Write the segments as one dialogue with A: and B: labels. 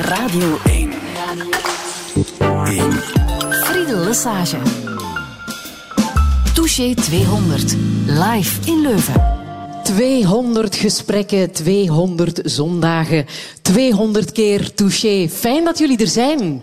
A: Radio 1. 1. Friedel Lesage. Touché 200. Live in Leuven.
B: 200 gesprekken, 200 zondagen, 200 keer touché. Fijn dat jullie er zijn.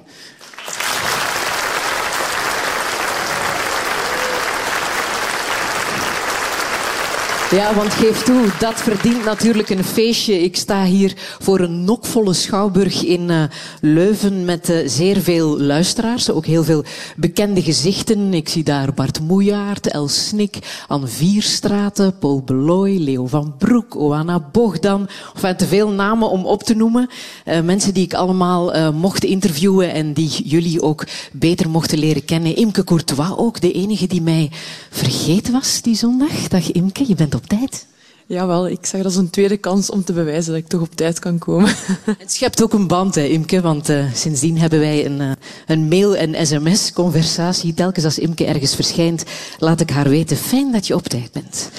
B: Ja, want geef toe, dat verdient natuurlijk een feestje. Ik sta hier voor een nokvolle schouwburg in uh, Leuven met uh, zeer veel luisteraars. Ook heel veel bekende gezichten. Ik zie daar Bart Moejaert, Els Snik, Anne Vierstraten, Paul Beloy, Leo van Broek, Oana Bogdan. Enfin, te veel namen om op te noemen. Uh, mensen die ik allemaal mocht interviewen en die jullie ook beter mochten leren kennen. Imke Courtois ook, de enige die mij vergeten was die zondag. Dag Imke, je bent op tijd.
C: Jawel, ik zag dat als een tweede kans om te bewijzen dat ik toch op tijd kan komen.
B: Het schept ook een band, hè, Imke, want uh, sindsdien hebben wij een, uh, een mail- en sms-conversatie. Telkens als Imke ergens verschijnt, laat ik haar weten, fijn dat je op tijd bent.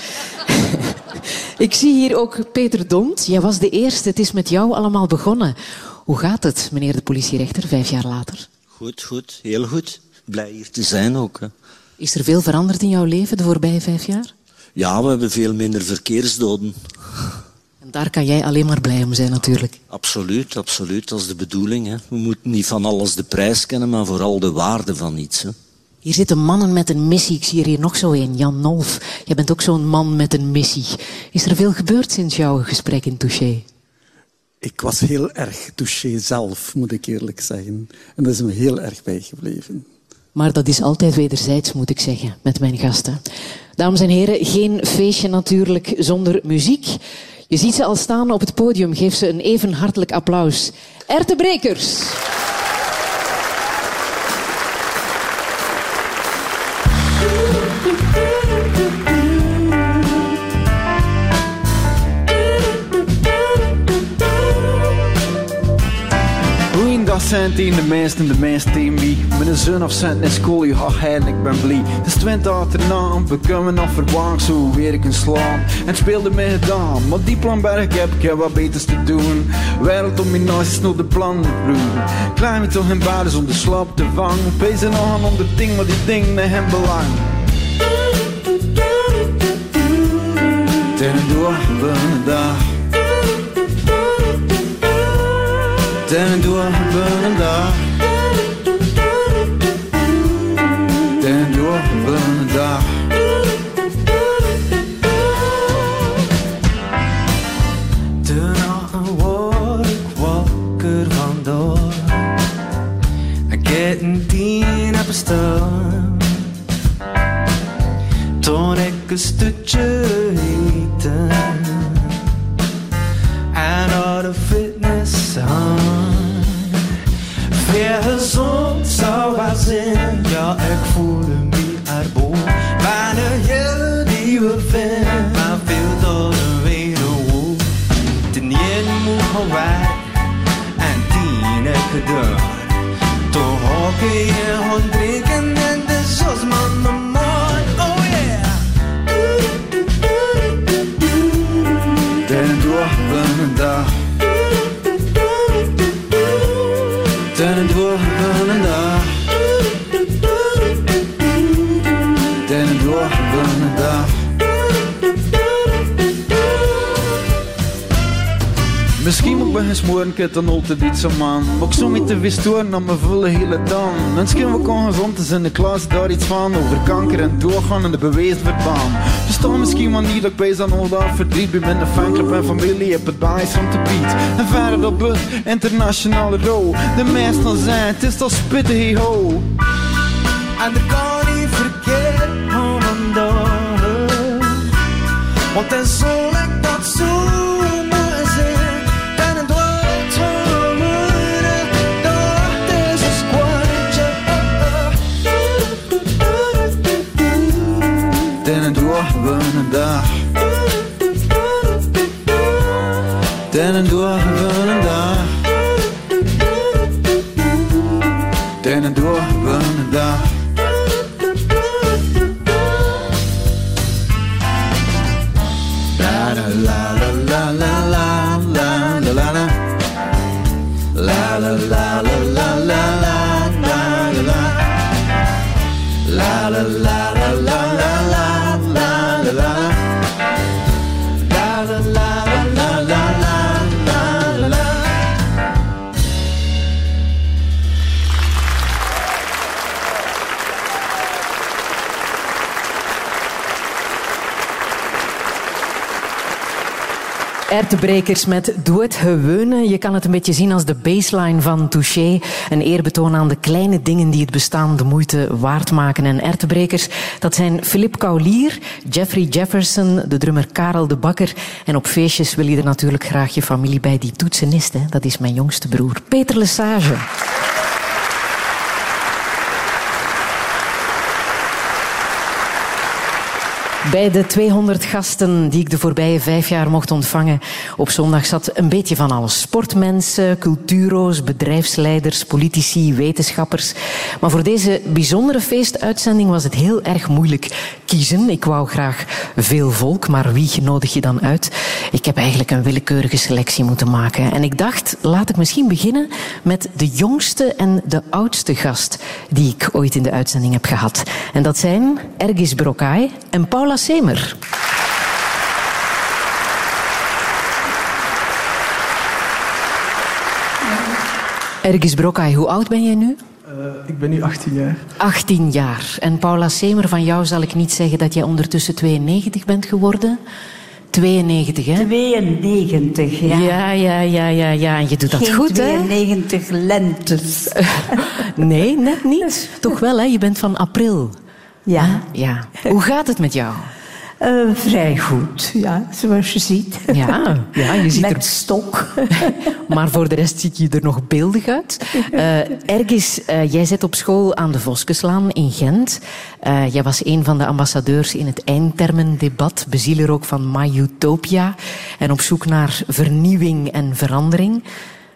B: ik zie hier ook Peter Dont. Jij was de eerste, het is met jou allemaal begonnen. Hoe gaat het, meneer de politierechter, vijf jaar later?
D: Goed, goed, heel goed. Blij hier te zijn ook. Hè.
B: Is er veel veranderd in jouw leven de voorbije vijf jaar?
D: Ja, we hebben veel minder verkeersdoden.
B: En daar kan jij alleen maar blij om zijn, natuurlijk.
D: Absoluut, absoluut. Dat is de bedoeling. Hè. We moeten niet van alles de prijs kennen, maar vooral de waarde van iets. Hè.
B: Hier zitten mannen met een missie. Ik zie er hier nog zo een, Jan Nolf. Jij bent ook zo'n man met een missie. Is er veel gebeurd sinds jouw gesprek in Touché?
E: Ik was heel erg touché zelf, moet ik eerlijk zeggen. En dat is me heel erg bijgebleven.
B: Maar dat is altijd wederzijds, moet ik zeggen, met mijn gasten. Dames en heren, geen feestje natuurlijk zonder muziek. Je ziet ze al staan op het podium. Geef ze een even hartelijk applaus. Ertebrekers.
F: cent in de meest en de meest in wie. Met een zon of cent in school, je ha en ik ben blij. Het is twintig achterna, we kunnen nog verwacht, zo weer ik een slaan. En speelde me gedaan, maar die plan berg heb ik wat beters te doen. Wereld om mijn naast is de plan broer. Klein met toch in om de slap te vangen. Pezen nog aan om ding, maar die ding naar hem belang. Ten door een dag. Den dorpen dag. Den dorpen dag. Toen nog een woord ik. I een tien. Toen ik een stukje eten. And all the fitness aan Der guerras onde salvas em your equilibrium. Bij gesmoren, ik dan altijd iets aan man. Ik zo met te vistoren aan mijn volle hele dan. Misschien we kan gezond is in de klas daar iets van. Over kanker en doorgaan en de bewezen verbaan. Verstaan misschien maar niet dat ik bij zo'n al dat verdriet ben. Met een fanclub en familie heb het bij om te bied. En verder op een internationale rol. De meesten zijn, het is toch spitten hey ho. En kan
B: Ertebrekers met Doe het gewone. Je kan het een beetje zien als de baseline van Touché. Een eerbetoon aan de kleine dingen die het bestaan de moeite waard maken. En Ertebrekers, dat zijn Philip Kaulier, Jeffrey Jefferson, de drummer Karel de Bakker. En op feestjes wil je er natuurlijk graag je familie bij. Die toetsenist, dat is mijn jongste broer, Peter Lesage. Bij de 200 gasten die ik de voorbije vijf jaar mocht ontvangen op zondag zat een beetje van alles. Sportmensen, culturo's, bedrijfsleiders, politici, wetenschappers. Maar voor deze bijzondere feestuitzending was het heel erg moeilijk kiezen. Ik wou graag veel volk, maar wie nodig je dan uit? Ik heb eigenlijk een willekeurige selectie moeten maken. En ik dacht, laat ik misschien beginnen met de jongste en de oudste gast die ik ooit in de uitzending heb gehad. En dat zijn Ergis Brokai en Paula Semer. Ergis Brokai, hoe oud ben jij nu?
G: Uh, ik ben nu 18 jaar.
B: 18 jaar. En Paula Semer, van jou zal ik niet zeggen dat jij ondertussen 92 bent geworden. 92, hè?
H: 92, ja.
B: Ja, ja, ja, ja, ja. En je doet dat goed,
H: 92 lentes.
B: nee, net niet. Toch wel, hè? Je bent van april.
H: Ja.
B: Ja. Hoe gaat het met jou?
H: Uh, vrij goed, ja, zoals je ziet.
B: Ja, ja je ziet
H: Met
B: er...
H: stok.
B: maar voor de rest zie je er nog beeldig uit. Uh, Ergis, uh, jij zit op school aan de Voskeslaan in Gent. jij was een van de ambassadeurs in het eindtermendebat, bezieler ook van My Utopia. En op zoek naar vernieuwing en verandering.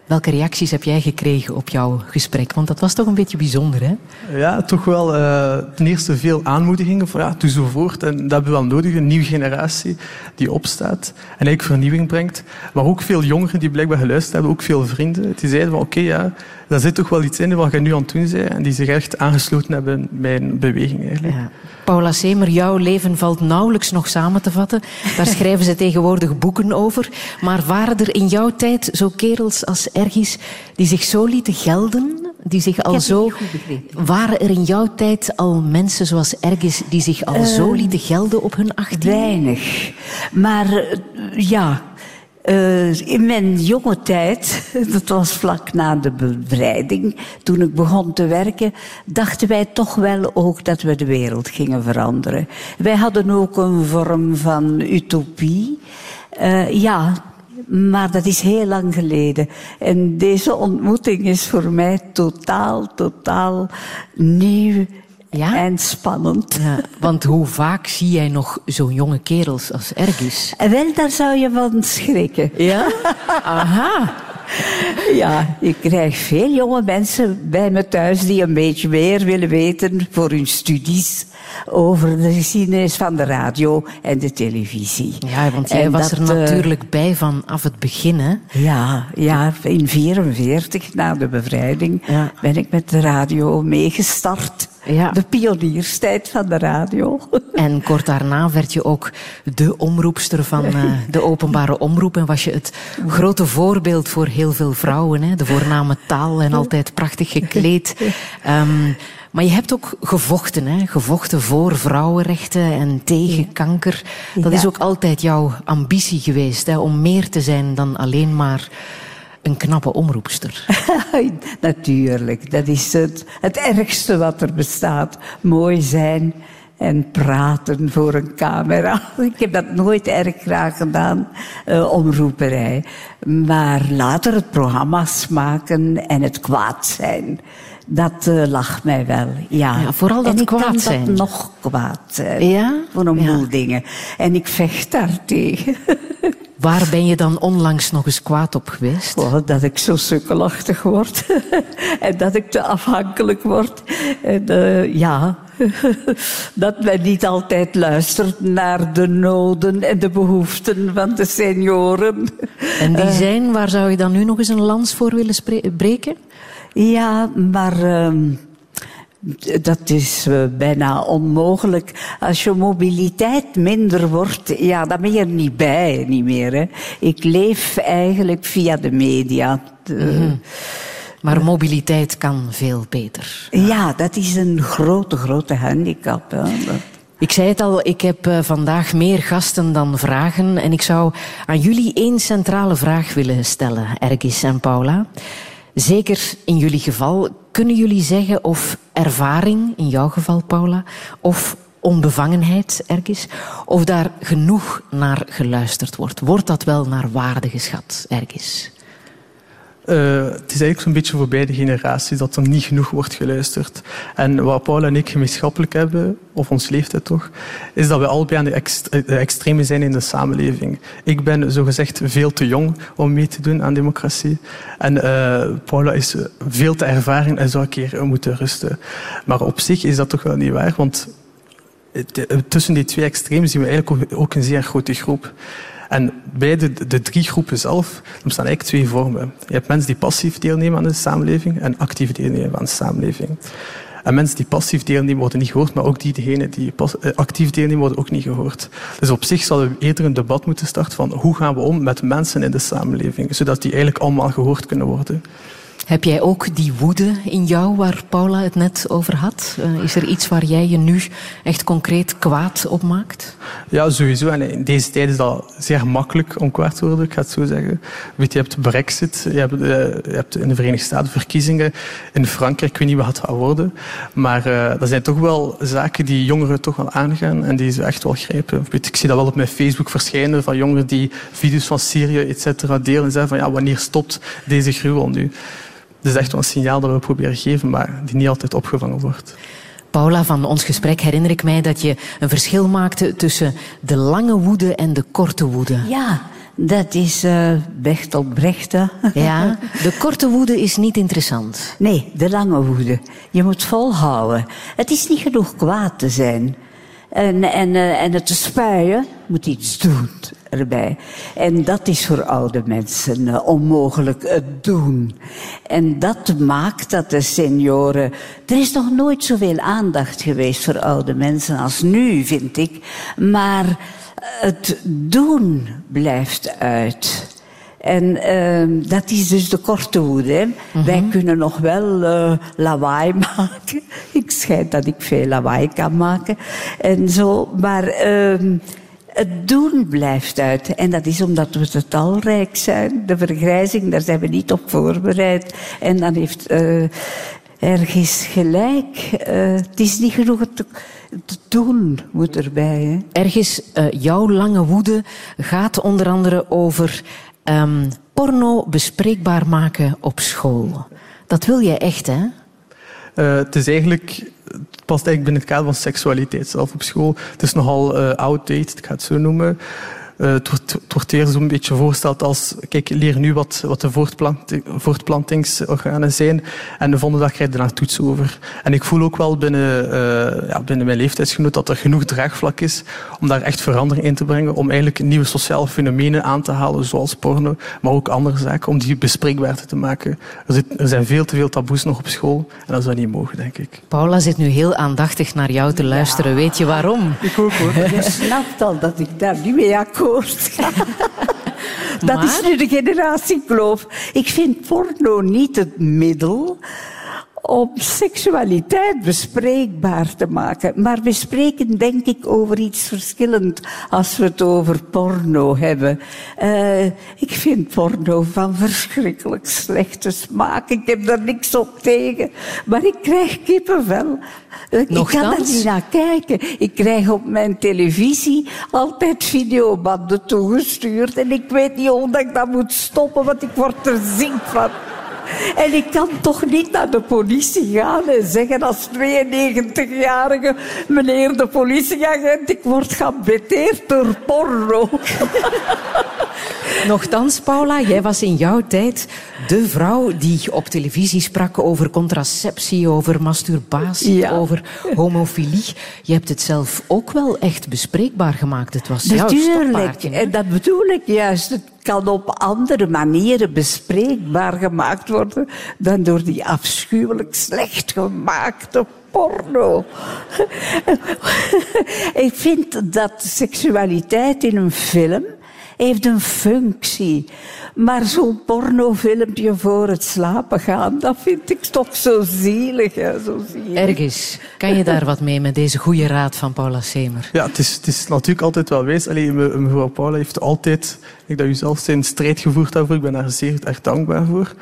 B: Welke reacties heb jij gekregen op jouw gesprek? Want dat was toch een beetje bijzonder, hè?
G: Ja, toch wel. Uh, ten eerste veel aanmoedigingen voor ja, doe voort. En dat hebben we wel nodig, een nieuwe generatie die opstaat en eigenlijk vernieuwing brengt. Maar ook veel jongeren die blijkbaar geluisterd hebben, ook veel vrienden. Die zeiden van oké, ja, daar zit toch wel iets in wat je nu aan het doen bent. En die zich echt aangesloten hebben bij een beweging eigenlijk. Ja.
B: Paula Semer, jouw leven valt nauwelijks nog samen te vatten. Daar schrijven ze tegenwoordig boeken over. Maar waren er in jouw tijd zo kerels als Ergis die zich zo lieten gelden? Die zich al zo. Waren er in jouw tijd al mensen zoals Ergis die zich al uh, zo lieten gelden op hun achttien?
H: Weinig. Maar uh, ja, uh, in mijn jonge tijd, dat was vlak na de bevrijding, toen ik begon te werken, dachten wij toch wel ook dat we de wereld gingen veranderen. Wij hadden ook een vorm van utopie. Uh, ja, maar dat is heel lang geleden. En deze ontmoeting is voor mij totaal, totaal nieuw ja? en spannend.
B: Ja, want hoe vaak zie jij nog zo'n jonge kerels als Ergis?
H: Wel, daar zou je van schrikken.
B: Ja? Aha.
H: Ja, ik krijg veel jonge mensen bij me thuis die een beetje meer willen weten voor hun studies over de geschiedenis van de radio en de televisie.
B: Ja, want jij en was dat, er natuurlijk uh, bij vanaf het begin, hè?
H: Ja, ja in 1944, na de bevrijding, ja. ben ik met de radio meegestart. Ja. De pionierstijd van de radio.
B: En kort daarna werd je ook de omroepster van uh, de openbare omroep. En was je het grote voorbeeld voor heel veel vrouwen. Hè? De voorname taal en altijd prachtig gekleed. Um, maar je hebt ook gevochten, hè? gevochten voor vrouwenrechten en tegen ja. kanker. Dat ja. is ook altijd jouw ambitie geweest, hè? om meer te zijn dan alleen maar een knappe omroepster.
H: Natuurlijk, dat is het, het ergste wat er bestaat. Mooi zijn en praten voor een camera. Ik heb dat nooit erg graag gedaan, uh, omroeperij. Maar later het programma's maken en het kwaad zijn. Dat uh, lag mij wel, ja.
B: ja vooral dat
H: en ik
B: kwaad
H: kan
B: zijn.
H: dat nog kwaad zijn.
B: Ja?
H: Voor een
B: Ja.
H: boel dingen. En ik vecht daartegen.
B: Waar ben je dan onlangs nog eens kwaad op geweest?
H: Oh, dat ik zo sukkelachtig word. en dat ik te afhankelijk word. En, uh, ja, dat men niet altijd luistert naar de noden en de behoeften van de senioren.
B: En die
H: Eh,
B: zijn, waar zou je dan nu nog eens een lans voor willen breken?
H: Ja, maar ehm, dat is eh, bijna onmogelijk. Als je mobiliteit minder wordt, ja, dan ben je er niet bij, niet meer. Hè. Ik leef eigenlijk via de media.
B: Mhm. Maar mobiliteit kan veel beter.
H: Ja, dat is een grote, grote handicap. Hè. Dat-
B: Ik zei het al, ik heb eh, vandaag meer gasten dan vragen. En ik zou aan jullie één centrale vraag willen stellen, Ergis en Paula. Zeker in jullie geval, kunnen jullie zeggen of ervaring, in jouw geval Paula, of onbevangenheid, Ergis, of daar genoeg naar geluisterd wordt? Wordt dat wel naar waarde geschat, Ergis?
G: Eh, het is eigenlijk zo'n beetje voor beide generaties dat er niet genoeg wordt geluisterd. En wat Paul en ik gemeenschappelijk hebben, of ons leeftijd toch, is dat we allebei aan de, ext- de extreme zijn in de samenleving. Ik ben zogezegd veel te jong om mee te doen aan democratie. En eh, Paula is veel te ervaren en zou een keer moeten rusten. Maar op zich is dat toch wel niet waar, want eh, tussen die twee extremen zien we eigenlijk ook een zeer grote groep. En bij de, de drie groepen zelf bestaan eigenlijk twee vormen. Je hebt mensen die passief deelnemen aan de samenleving en actief deelnemen aan de samenleving. En mensen die passief deelnemen worden niet gehoord, maar ook die, degenen die eh, actief deelnemen worden ook niet gehoord. Dus op zich zouden we eerder een debat moeten starten van hoe gaan we om met mensen in de samenleving, zodat die eigenlijk allemaal gehoord kunnen worden.
B: Heb jij ook die woede in jou waar Paula het net over had? Eh, is er iets waar jij je nu echt concreet kwaad op maakt?
G: Ja, sowieso. En in deze tijd is dat zeer makkelijk om kwaad te worden, ik ga het zo zeggen. Weet, je hebt Brexit, je hebt, eh, je hebt in de Verenigde Staten verkiezingen, in Frankrijk, ik weet niet wat het gaat worden. Maar eh dat zijn toch wel zaken die jongeren toch wel aangaan en die ze echt wel grijpen. Ik zie dat wel op mijn Facebook verschijnen van jongeren die video's van Syrië, et cetera, delen en zeggen van ja, wanneer stopt deze gruwel nu? Dat is echt wel een signaal dat we proberen geven, maar die niet altijd opgevangen wordt.
B: Paula, van ons gesprek herinner ik mij dat je een verschil maakte tussen de lange woede en de korte woede.
H: Ja, dat is eh Bertolt Brecht. hè.
B: Ja, de korte woede is niet interessant.
H: Nee, de lange woede. Je moet volhouden. Het is niet genoeg kwaad te zijn. En, en, eh, en het te spuien, moet iets doen erbij. En dat is voor oude mensen eh, onmogelijk, het doen. En dat maakt dat de senioren... Er is nog nooit zoveel aandacht geweest voor oude mensen als nu, vind ik. Maar het doen blijft uit. En ehm, dat is dus de korte woede. Hè. Wij kunnen nog wel eh, lawaai maken. Ik schijt dat ik veel lawaai kan maken. En zo. Maar ehm, het doen blijft uit. En dat is omdat we te talrijk zijn. De vergrijzing, daar zijn we niet op voorbereid. En dan heeft eh ergens gelijk. Eh, het is niet genoeg te, te doen, moet erbij. Hè.
B: Ergens, jouw lange woede gaat onder andere over ehm, porno bespreekbaar maken op school. Dat wil jij echt, hè?
G: Eh, het is eigenlijk, past eigenlijk binnen het kader van seksualiteit zelf op school. Het is nogal eh outdated, ik ga het zo noemen. Eh, het, wordt, het wordt zo'n beetje voorgesteld als, kijk, leer nu wat, wat de voortplanting, voortplantingsorganen zijn en de volgende dag krijg je er een toets over. En ik voel ook wel binnen, eh, ja, binnen mijn leeftijdsgenoot dat er genoeg draagvlak is om daar echt verandering in te brengen, om eigenlijk nieuwe sociale fenomenen aan te halen, zoals porno, maar ook andere zaken, om die bespreekbaar te maken. Er, zit, er zijn veel te veel taboes nog op school en dat zou niet mogen, denk ik.
B: Paula zit nu heel aandachtig naar jou te luisteren. Weet je waarom?
G: Ik ook hoor.
H: Je snapt al dat ik daar niet mee akkoord Dat
B: Maar?
H: is nu de generatiekloof. Ik vind porno niet het middel om seksualiteit bespreekbaar te maken. Maar we spreken denk ik over iets verschillend als we het over porno hebben. Eh, ik vind porno van verschrikkelijk slechte smaak. Ik heb daar niks op tegen. Maar ik krijg kippenvel. Eh, Ik kan daar niet naar kijken. Ik krijg op mijn televisie altijd videobanden toegestuurd. En ik weet niet dat ik dat moet stoppen, want ik word er ziek van. En ik kan toch niet naar de politie gaan en zeggen als 92-jarige, meneer de politieagent, ik word gebeteerd door porno.
B: Nochtans, Paula, jij was in jouw tijd de vrouw die op televisie sprak over contraceptie, over masturbatie,
H: Ja.
B: over homofilie. Je hebt het zelf ook wel echt bespreekbaar gemaakt. Het was jouw
H: Natuurlijk,
B: stokpaardje,
H: en dat bedoel ik juist. Het kan op andere manieren bespreekbaar gemaakt worden dan door die afschuwelijk slecht gemaakte porno. ik vind dat seksualiteit in een film heeft een functie. Maar zo'n pornofilmpje voor het slapen gaan, dat vind ik toch zo zielig. Hè, zo zielig.
B: Ergens, kan je daar wat mee met deze goede raad van Paula Semer?
G: Ja, het is, het is natuurlijk altijd wel wijs. Allee, me- mevrouw Paula heeft altijd, ik dat u zelf zei, een strijd gevoerd daarvoor. Ik ben daar zeer erg dankbaar voor.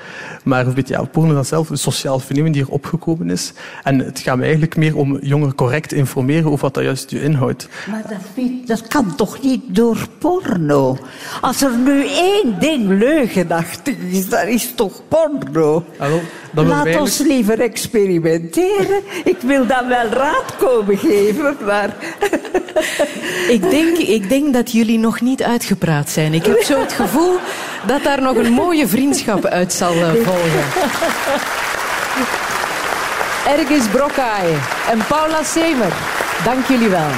G: Maar een beetje, ja, porno dat zelf een sociaal fenomeen die er opgekomen is. En het gaat me eigenlijk meer om jongeren correct te informeren over wat dat juist je inhoudt.
H: Maar dat, dat kan toch niet door porno? Als er nu één ding leugenachtig is, dat is toch porno?
G: Hallo,
H: Laat
G: wij
H: ons liever experimenteren. Ik wil dan wel raad komen geven, maar...
B: Ik denk, ik denk dat jullie nog niet uitgepraat zijn. Ik heb zo het gevoel dat daar nog een mooie vriendschap uit zal eh, volgen. Ergis Brokkaai en Paula Semer, dank jullie wel.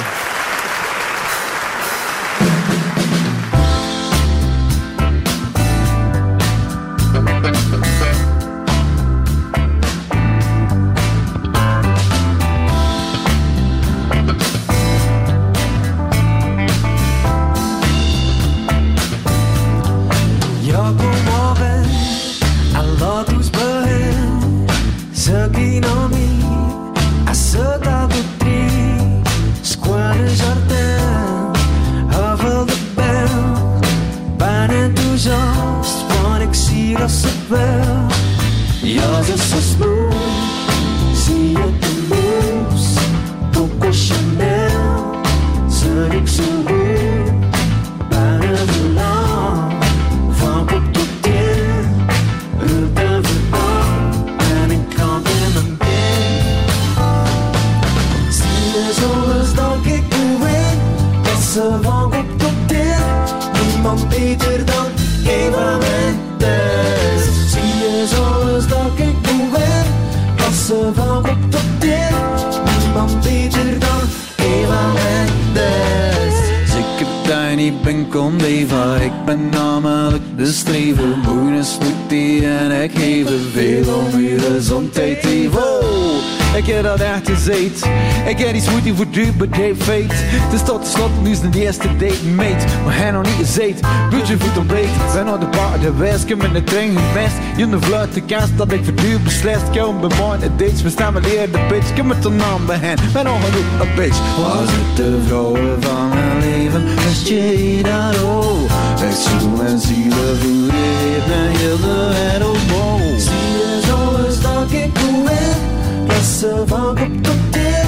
F: Niet gezeten. Budget voet ontbreekt. Ben op de bar, de wijs, met de trein gemest. Je de vlucht, de kans dat ik voor duur beslist. Heb bij morgen dates, we staan met de bitch. Heb met de naam bij hen. Ben al genoeg, een bitch. Was het de vrouwen van mijn leven? Is je dat ook? Ik zoek en zielen voor je ben heel de wow.
I: Zie je zoals dat ik doe in, dat ze van kop tot teen.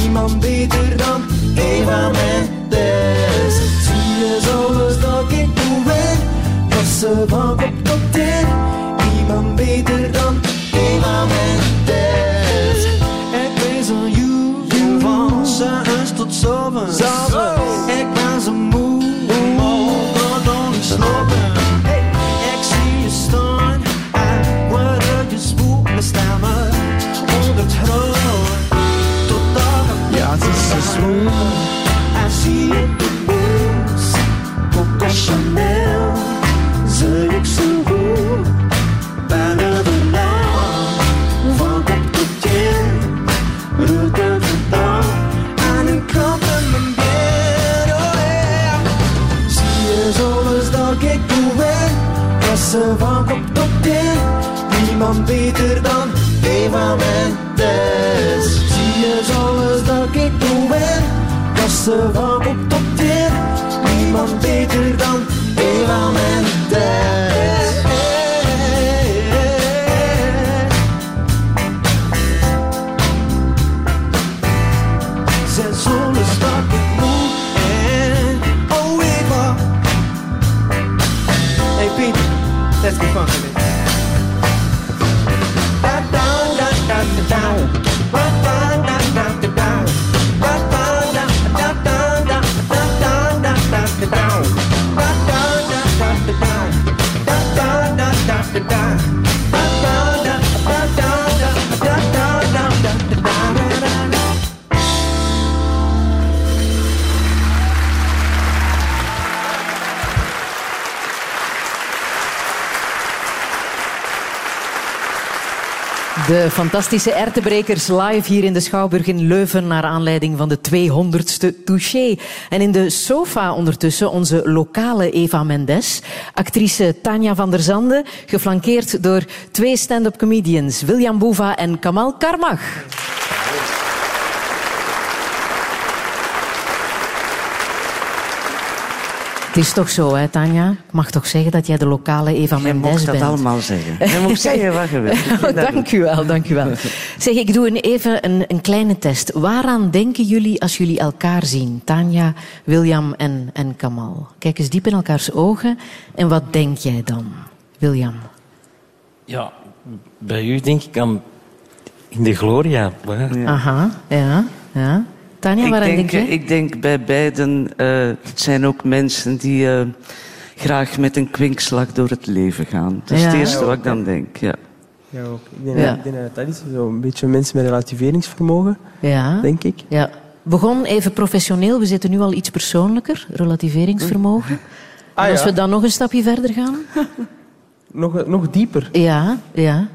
I: Niemand beter dan Eva Mendes. Dat ze De
B: fantastische ertebrekers live hier in de Schouwburg in Leuven naar aanleiding van de 200ste Touché. En in de sofa ondertussen onze lokale Eva Mendes, actrice Tanja van der Zande, geflankeerd door twee stand-up comedians, William Boeva en Kamal Karmach. Is toch zo, hè, Tanja? Ik mag toch zeggen dat jij de lokale Eva
J: Je
B: Mendes
J: mocht dat
B: bent?
J: allemaal zeggen. Je mocht zeggen wat je wilt.
B: dank u wel, dank u wel. Zeg, ik doe een, even een, een kleine test. Waaraan denken jullie als jullie elkaar zien? Tanja, William en, en Kamal. Kijk eens diep in elkaars ogen. En wat denk jij dan, William?
K: Ja, bij u denk ik aan in de Gloria.
B: Aha, ja, ja. Tanja,
J: ik,
B: waaraan
J: denk,
B: denk, jij?
J: ik denk bij beiden, eh, het zijn ook mensen die eh, graag met een kwinkslag door het leven gaan. Dat is
B: Ja.
J: het eerste
B: Ja,
J: wat ik dan denk. Ja.
L: Ja, ook. Ik denk,
B: Ja.
L: ik denk dat dat is zo een beetje mensen met relativeringsvermogen,
B: Ja.
L: denk ik.
B: Ja. Begon even professioneel. We zitten nu al iets persoonlijker. Relativeringsvermogen.
L: Ah,
B: en als we dan nog een stapje verder gaan?
L: Nog, nog dieper.
B: Ja, ja.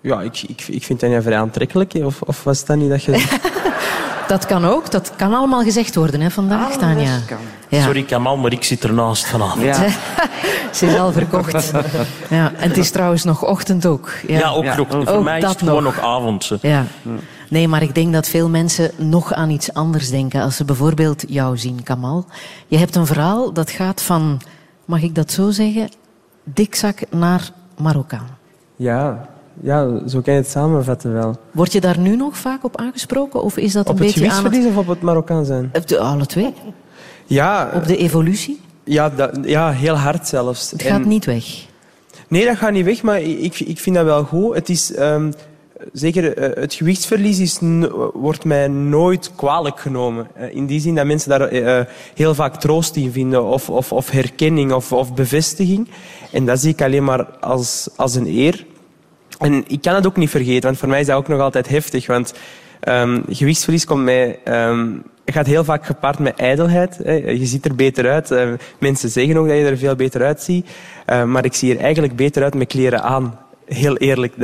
L: Ja, ik, ik, ik vind dat vrij aantrekkelijk. Of, of was dat niet dat je...
B: Dat kan ook. Dat kan allemaal gezegd worden hè, vandaag, Tanja. Ja.
K: Sorry Kamal, maar ik zit ernaast vanavond.
B: Ze is al verkocht. Ja, en het is trouwens nog ochtend ook.
K: Ja, ook nog. Voor mij is het gewoon nog avond. hè.
B: Ja. Nee, maar ik denk dat veel mensen nog aan iets anders denken als ze bijvoorbeeld jou zien, Kamal. Je hebt een verhaal dat gaat van, mag ik dat zo zeggen, dikzak naar Marokkaan.
L: Ja, ja, zo kan je het samenvatten wel.
B: Word je daar nu nog vaak op aangesproken? Of is dat
L: Op
B: een
L: het
B: beetje aan het...
L: gewichtsverlies of op het Marokkaan zijn?
B: Op de- alle twee.
L: Ja.
B: Op de evolutie?
L: Ja, dat, ja heel hard zelfs.
B: Het gaat niet weg.
L: Nee, dat gaat niet weg, maar ik, ik vind dat wel goed. Het is, ehm, zeker eh, het gewichtsverlies is, wordt mij nooit kwalijk genomen. Eh, in die zin dat mensen daar eh, heel vaak troost in vinden, of, of, of herkenning of, of bevestiging. En dat zie ik alleen maar als, als een eer. En ik kan het ook niet vergeten, want voor mij is dat ook nog altijd heftig. Want ehm, gewichtsverlies komt mij, ehm, gaat heel vaak gepaard met ijdelheid. Hè. Je ziet er beter uit. Eh, mensen zeggen ook dat je er veel beter uitziet. Eh, maar ik zie er eigenlijk beter uit met kleren aan. Heel eerlijk.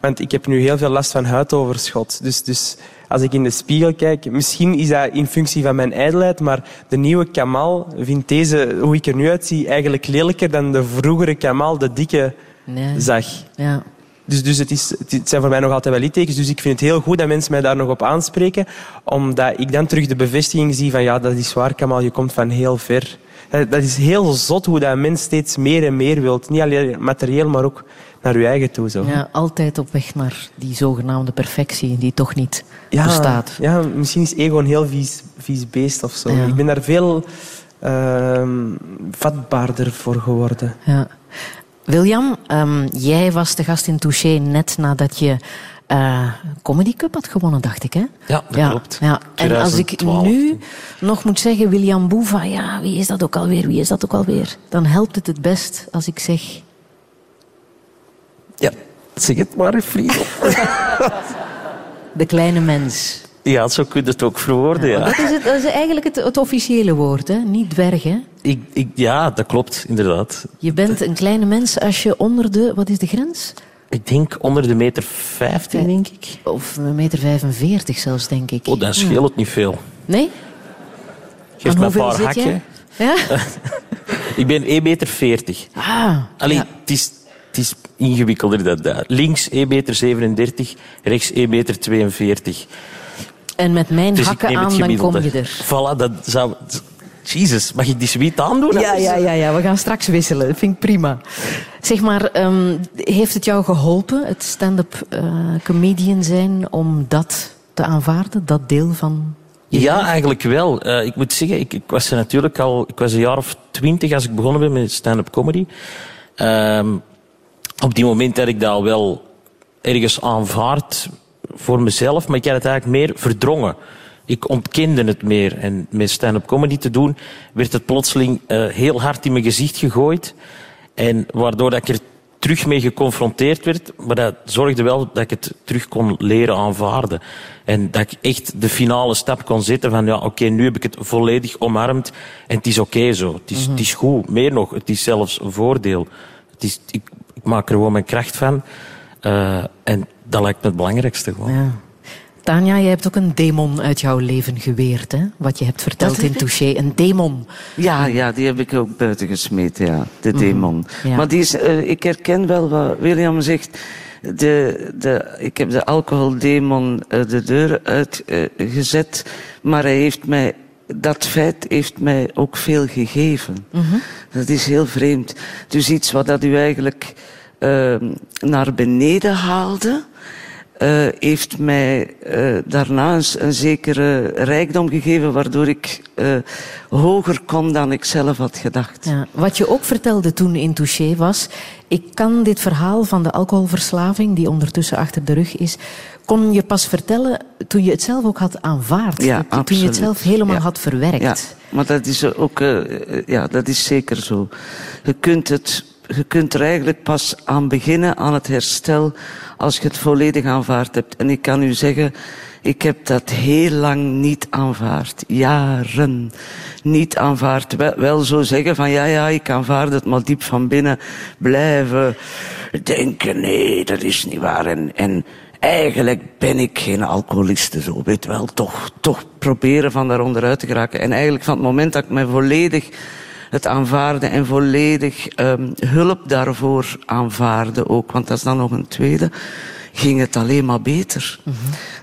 L: Want ik heb nu heel veel last van huidoverschot. Dus, dus als ik in de spiegel kijk, misschien is dat in functie van mijn ijdelheid, maar de nieuwe Kamal vindt deze, hoe ik er nu uitzie, eigenlijk lelijker dan de vroegere Kamal, de dikke,
B: Nee.
L: zag.
B: Ja.
L: Dus, dus het, is, het zijn voor mij nog altijd wel littekens. Dus ik vind het heel goed dat mensen mij daar nog op aanspreken. Omdat ik dan terug de bevestiging zie van ja, dat is waar, Kamal, je komt van heel ver. Dat dat is heel zot hoe dat een mens steeds meer en meer wilt. Niet alleen materieel, maar ook naar je eigen toe. Zo.
B: Ja, altijd op weg naar die zogenaamde perfectie die toch niet
L: Ja,
B: bestaat.
L: Ja, misschien is ego een heel vies, vies beest of zo.
B: Ja.
L: Ik ben daar veel ehm, vatbaarder voor geworden.
B: Ja. William, ehm, jij was de gast in Touché net nadat je eh Comedy Cup had gewonnen, dacht ik. Hè?
K: Ja, dat klopt.
B: Ja. En als ik
K: 2012.
B: nu nog moet zeggen, William Boeva, ja, wie is dat ook alweer? Wie is dat ook alweer? Dan helpt het het best als ik zeg...
K: Ja, zeg het maar, Friedel.
B: De kleine mens.
K: Ja, zo kun je het ook verwoorden, ja.
B: Dat is, het, dat is eigenlijk het, het officiële woord, hè? niet dwerg. Hè?
K: Ik, ik, ja, dat klopt, inderdaad.
B: Je bent een kleine mens als je onder de... Wat is de grens?
K: Ik denk onder de meter 15, denk ik.
B: Of een meter 45 zelfs, denk ik.
K: Oh, dan scheelt het niet veel.
B: Nee?
K: Geef me een paar hakken.
B: Ja?
K: Ik ben 1,40 meter. 40.
B: Ah,
K: Allee,
B: ja.
K: het, is, het is ingewikkelder dan dat. Links 1,37 meter, 37, rechts 1,42 meter. 42.
B: En met mijn
K: Dus
B: hakken aan, dan kom je er.
K: Voilà, dat zou... Jezus, mag ik die suite aandoen?
B: Ja, ja, ja, ja, we gaan straks wisselen. Dat vind ik prima. Zeg maar, ehm, heeft het jou geholpen, het stand-up eh, comedian zijn, om dat te aanvaarden, dat deel van...
K: Ja, eigenlijk wel. Eh, ik moet zeggen, ik, ik was er natuurlijk al... Ik was een jaar of twintig als ik begonnen ben met stand-up comedy. Ehm, op die moment had ik dat al wel ergens aanvaard voor mezelf, maar ik had het eigenlijk meer verdrongen. Ik ontkende het meer. En met stand-up comedy te doen, werd het plotseling eh, heel hard in mijn gezicht gegooid. En waardoor dat ik er terug mee geconfronteerd werd, maar dat zorgde wel dat ik het terug kon leren aanvaarden. En dat ik echt de finale stap kon zetten van, ja, oké, nu heb ik het volledig omarmd en het is oké zo. Het is, het is goed. Meer nog, het is zelfs een voordeel. Het is, ik, ik maak er gewoon mijn kracht van. Eh, en dat lijkt me het belangrijkste gewoon.
B: Ja. Tanja, jij hebt ook een demon uit jouw leven geweerd, hè? Wat je hebt verteld in? Touché. Een demon.
J: Ja, ja, die heb ik ook buiten gesmeten, ja. De demon.
B: ja.
J: Maar die is, eh, ik herken wel wat William zegt. De, de, ik heb de alcoholdemon eh, de deur uitgezet. maar hij heeft mij, dat feit heeft mij ook veel gegeven. Dat is heel vreemd. Dus iets wat dat u eigenlijk eh, naar beneden haalde, eh, heeft mij eh, daarna een, een zekere rijkdom gegeven, waardoor ik eh, hoger kon dan ik zelf had gedacht.
B: Ja. Wat je ook vertelde toen in Touché was... Ik kan dit verhaal van de alcoholverslaving, die ondertussen achter de rug is... kon je pas vertellen toen je het zelf ook had aanvaard.
J: Ja,
B: toen je het zelf helemaal
J: Ja.
B: had verwerkt.
J: Ja, maar dat is ook, ja, dat is zeker zo. Je kunt, het, je kunt er eigenlijk pas aan beginnen, aan het herstel, als je het volledig aanvaard hebt. En ik kan u zeggen, ik heb dat heel lang niet aanvaard. Jaren niet aanvaard. Wel, zo zeggen van, ja, ja, ik aanvaard het, maar diep van binnen blijven denken, nee, dat is niet waar. En, en eigenlijk ben ik geen alcoholiste, zo weet wel. Toch, toch proberen van daar onderuit te geraken. En eigenlijk van het moment dat ik mij volledig het aanvaarde en volledig ehm, hulp daarvoor aanvaarde ook, want dat is dan nog een tweede, ging het alleen maar beter.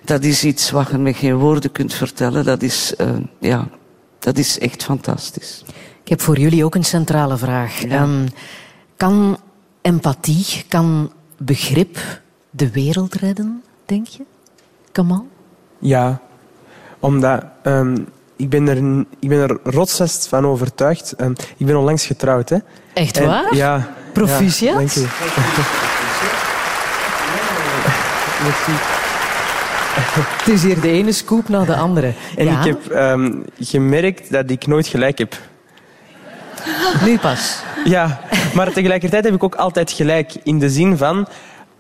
J: Dat is iets wat je met geen woorden kunt vertellen. Dat is, eh, ja, dat is echt fantastisch.
B: Ik heb voor jullie ook een centrale vraag. Ehm, kan empathie, kan begrip de wereld redden, denk je? Kamal?
L: Ja, omdat ehm, ik, ben er, ik ben er rotsvast van overtuigd. Ehm, ik ben onlangs getrouwd. Hè.
B: Echt
L: En-
B: waar?
L: Ja.
B: Proficiat?
L: Ja, dank. Merci.
B: Het is hier de ene scoop na de andere.
L: En
B: Ja?
L: ik heb ehm, gemerkt dat ik nooit gelijk heb.
B: Nu pas.
L: Ja, maar tegelijkertijd heb ik ook altijd gelijk. In de zin van,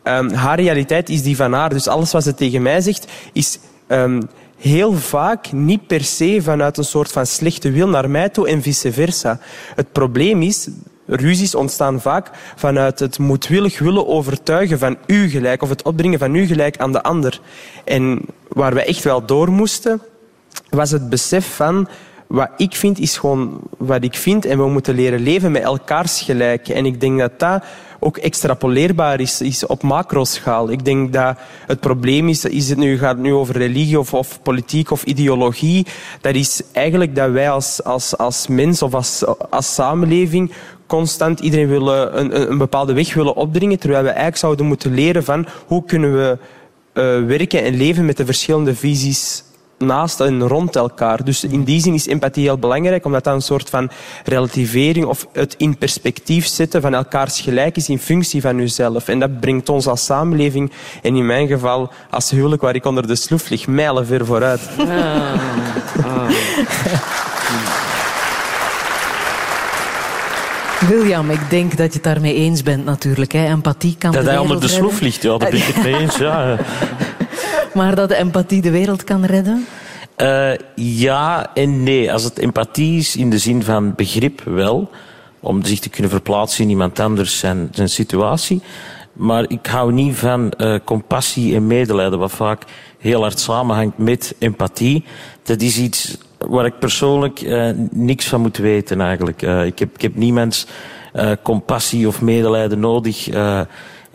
L: ehm, haar realiteit is die van haar. Dus alles wat ze tegen mij zegt, is ehm, heel vaak niet per se vanuit een soort van slechte wil naar mij toe en vice versa. Het probleem is, ruzies ontstaan vaak vanuit het moedwillig willen overtuigen van u gelijk of het opdringen van u gelijk aan de ander. En waar we echt wel door moesten, was het besef van wat ik vind is gewoon wat ik vind en we moeten leren leven met elkaars gelijk. En ik denk dat dat ook extrapoleerbaar is, is op macroschaal. Ik denk dat het probleem is, is het nu, gaat nu over religie of, of politiek of ideologie, dat is eigenlijk dat wij als, als, als mens of als, als samenleving constant iedereen willen een, een- bepaalde weg willen opdringen, terwijl we eigenlijk zouden moeten leren van hoe kunnen we eh, werken en leven met de verschillende visies naast en rond elkaar. Dus in die zin is empathie heel belangrijk, omdat dat een soort van relativering of het in perspectief zetten van elkaars gelijk is in functie van uzelf. En dat brengt ons als samenleving, en in mijn geval als huwelijk waar ik onder de sloef lig, mijlenver vooruit.
B: William, ik denk dat je het daarmee eens bent natuurlijk. Hè. Empathie kan
K: Dat
B: de
K: hij onder de sloef ligt, ja, daar ben ik het mee eens. Ja.
B: Maar dat de empathie de wereld kan redden?
K: Eh, ja en nee. Als het empathie is in de zin van begrip, wel. Om zich te kunnen verplaatsen in iemand anders zijn, zijn situatie. Maar ik hou niet van eh, compassie en medelijden, wat vaak heel hard samenhangt met empathie. Dat is iets waar ik persoonlijk eh, niks van moet weten eigenlijk. Ik, heb, ik heb niemands compassie of medelijden nodig.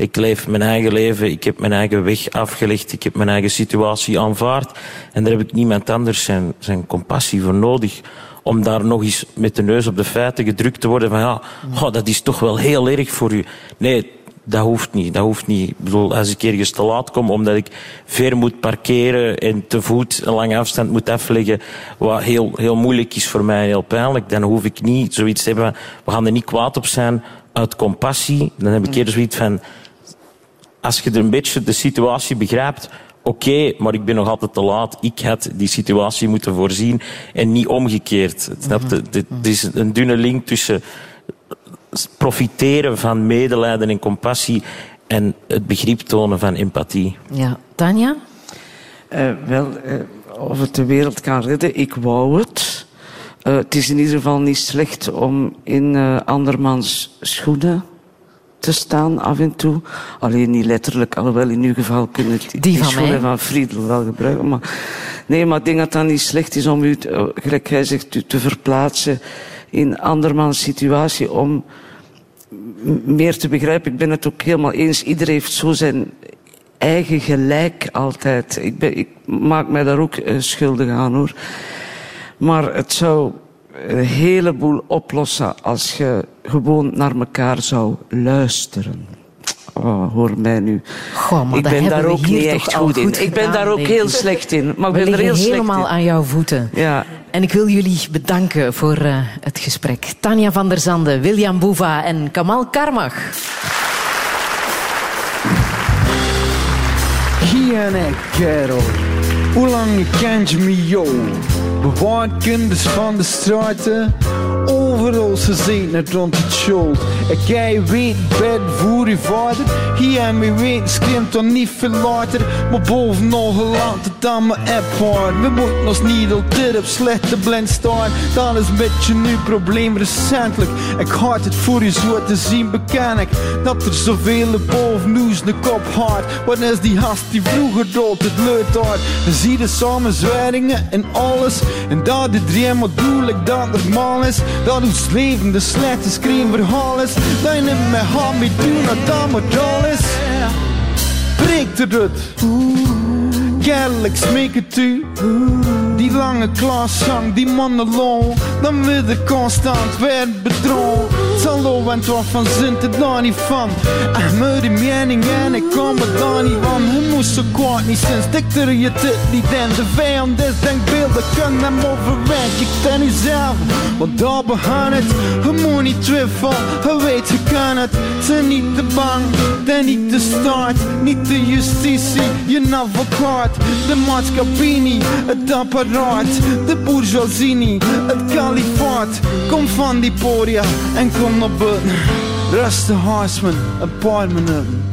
K: Ik leef mijn eigen leven, ik heb mijn eigen weg afgelegd, ik heb mijn eigen situatie aanvaard. En daar heb ik niemand anders zijn, zijn compassie voor nodig. Om daar nog eens met de neus op de feiten gedrukt te worden van ja, oh, dat is toch wel heel erg voor u. Nee, dat hoeft niet. Dat hoeft niet. Ik bedoel, als ik ergens te laat kom omdat ik ver moet parkeren en te voet een lange afstand moet afleggen, wat heel, heel moeilijk is voor mij en heel pijnlijk, dan hoef ik niet zoiets te hebben. We gaan er niet kwaad op zijn uit compassie. Dan heb ik eerder zoiets van, als je er een beetje de situatie begrijpt, oké, maar ik ben nog altijd te laat. Ik had die situatie moeten voorzien en niet omgekeerd. Snap je? Dit dit is een dunne link tussen profiteren van medelijden en compassie en het begrip tonen van empathie.
B: Ja. Tanja?
J: Eh, wel, eh, of het de wereld kan redden, ik wou het. Eh, het is in ieder geval niet slecht om in eh, andermans schoenen te staan af en toe. Alleen niet letterlijk, alhoewel in uw geval kunnen die,
B: Die van mij.
J: van Friedel wel gebruiken. Maar, nee, maar ik denk dat dat niet slecht is om u, gelijk hij zegt, u te verplaatsen in andermans situatie om meer te begrijpen. Ik ben het ook helemaal eens. Iedereen heeft zo zijn eigen gelijk altijd. Ik, ben, ik maak mij daar ook eh, schuldig aan hoor. Maar het zou een heleboel oplossen als je gewoon naar elkaar zou luisteren. Oh, hoor mij nu.
B: Goh, maar
J: ik ben daar ook niet echt goed in.
B: goed
J: ik ben
B: gedaan,
J: daar ook heel slecht in. Maar ik ben er heel slecht
B: helemaal
J: in.
B: aan jouw voeten.
J: Ja.
B: En ik wil jullie bedanken voor eh, het gesprek. Tanja van der Zande, William Boeva en Kamal Karmach.
F: Ik, kerel. Hoe lang kent je me, joh? Bewaard kinders van de straten. Overal ze zien het rond het school. Ik jij weet bed voor je vader. Hier en me weet screamt dan niet veel later. Maar bovenal geland het aan mijn app We moeten ons niet altijd op slechte blind staan. Dat is een beetje nu probleem recentelijk. Ik had het voor je zo te zien beken ik. Dat er zoveel boven nieuws de kop had. Wat is die hast die vroeger dood het leut had. We zien de samenzweringen en alles. En dat het helemaal doellijk dat normaal is. Dat ons leven de slechte screen verhaal is. Dat je niet met hand mee doen dat dat maar al is. Breekt er het. Kerel, ik smeek het u. Die lange klaaszang, die monoloog. Dan wil de constant werd bedrogen. Over en van zint het daar niet van. En me die mening en ik kom er daar niet van. Hij moest zo kwaad niet zijn, stik er je dit niet in. De vijand is denkbeelden, kan hem overweg. Ik ten zelf, want daar begon het. Je moet niet twijfelen, je weet je kan het. Zijn niet te bang, dan niet de staat, niet de justitie, je advocaat. De maatschappij niet, het apparaat, de bourgeoisie het kalifaat. Kom van die podia en kom naar buiten. Rustig, Haasman, een paar minuten.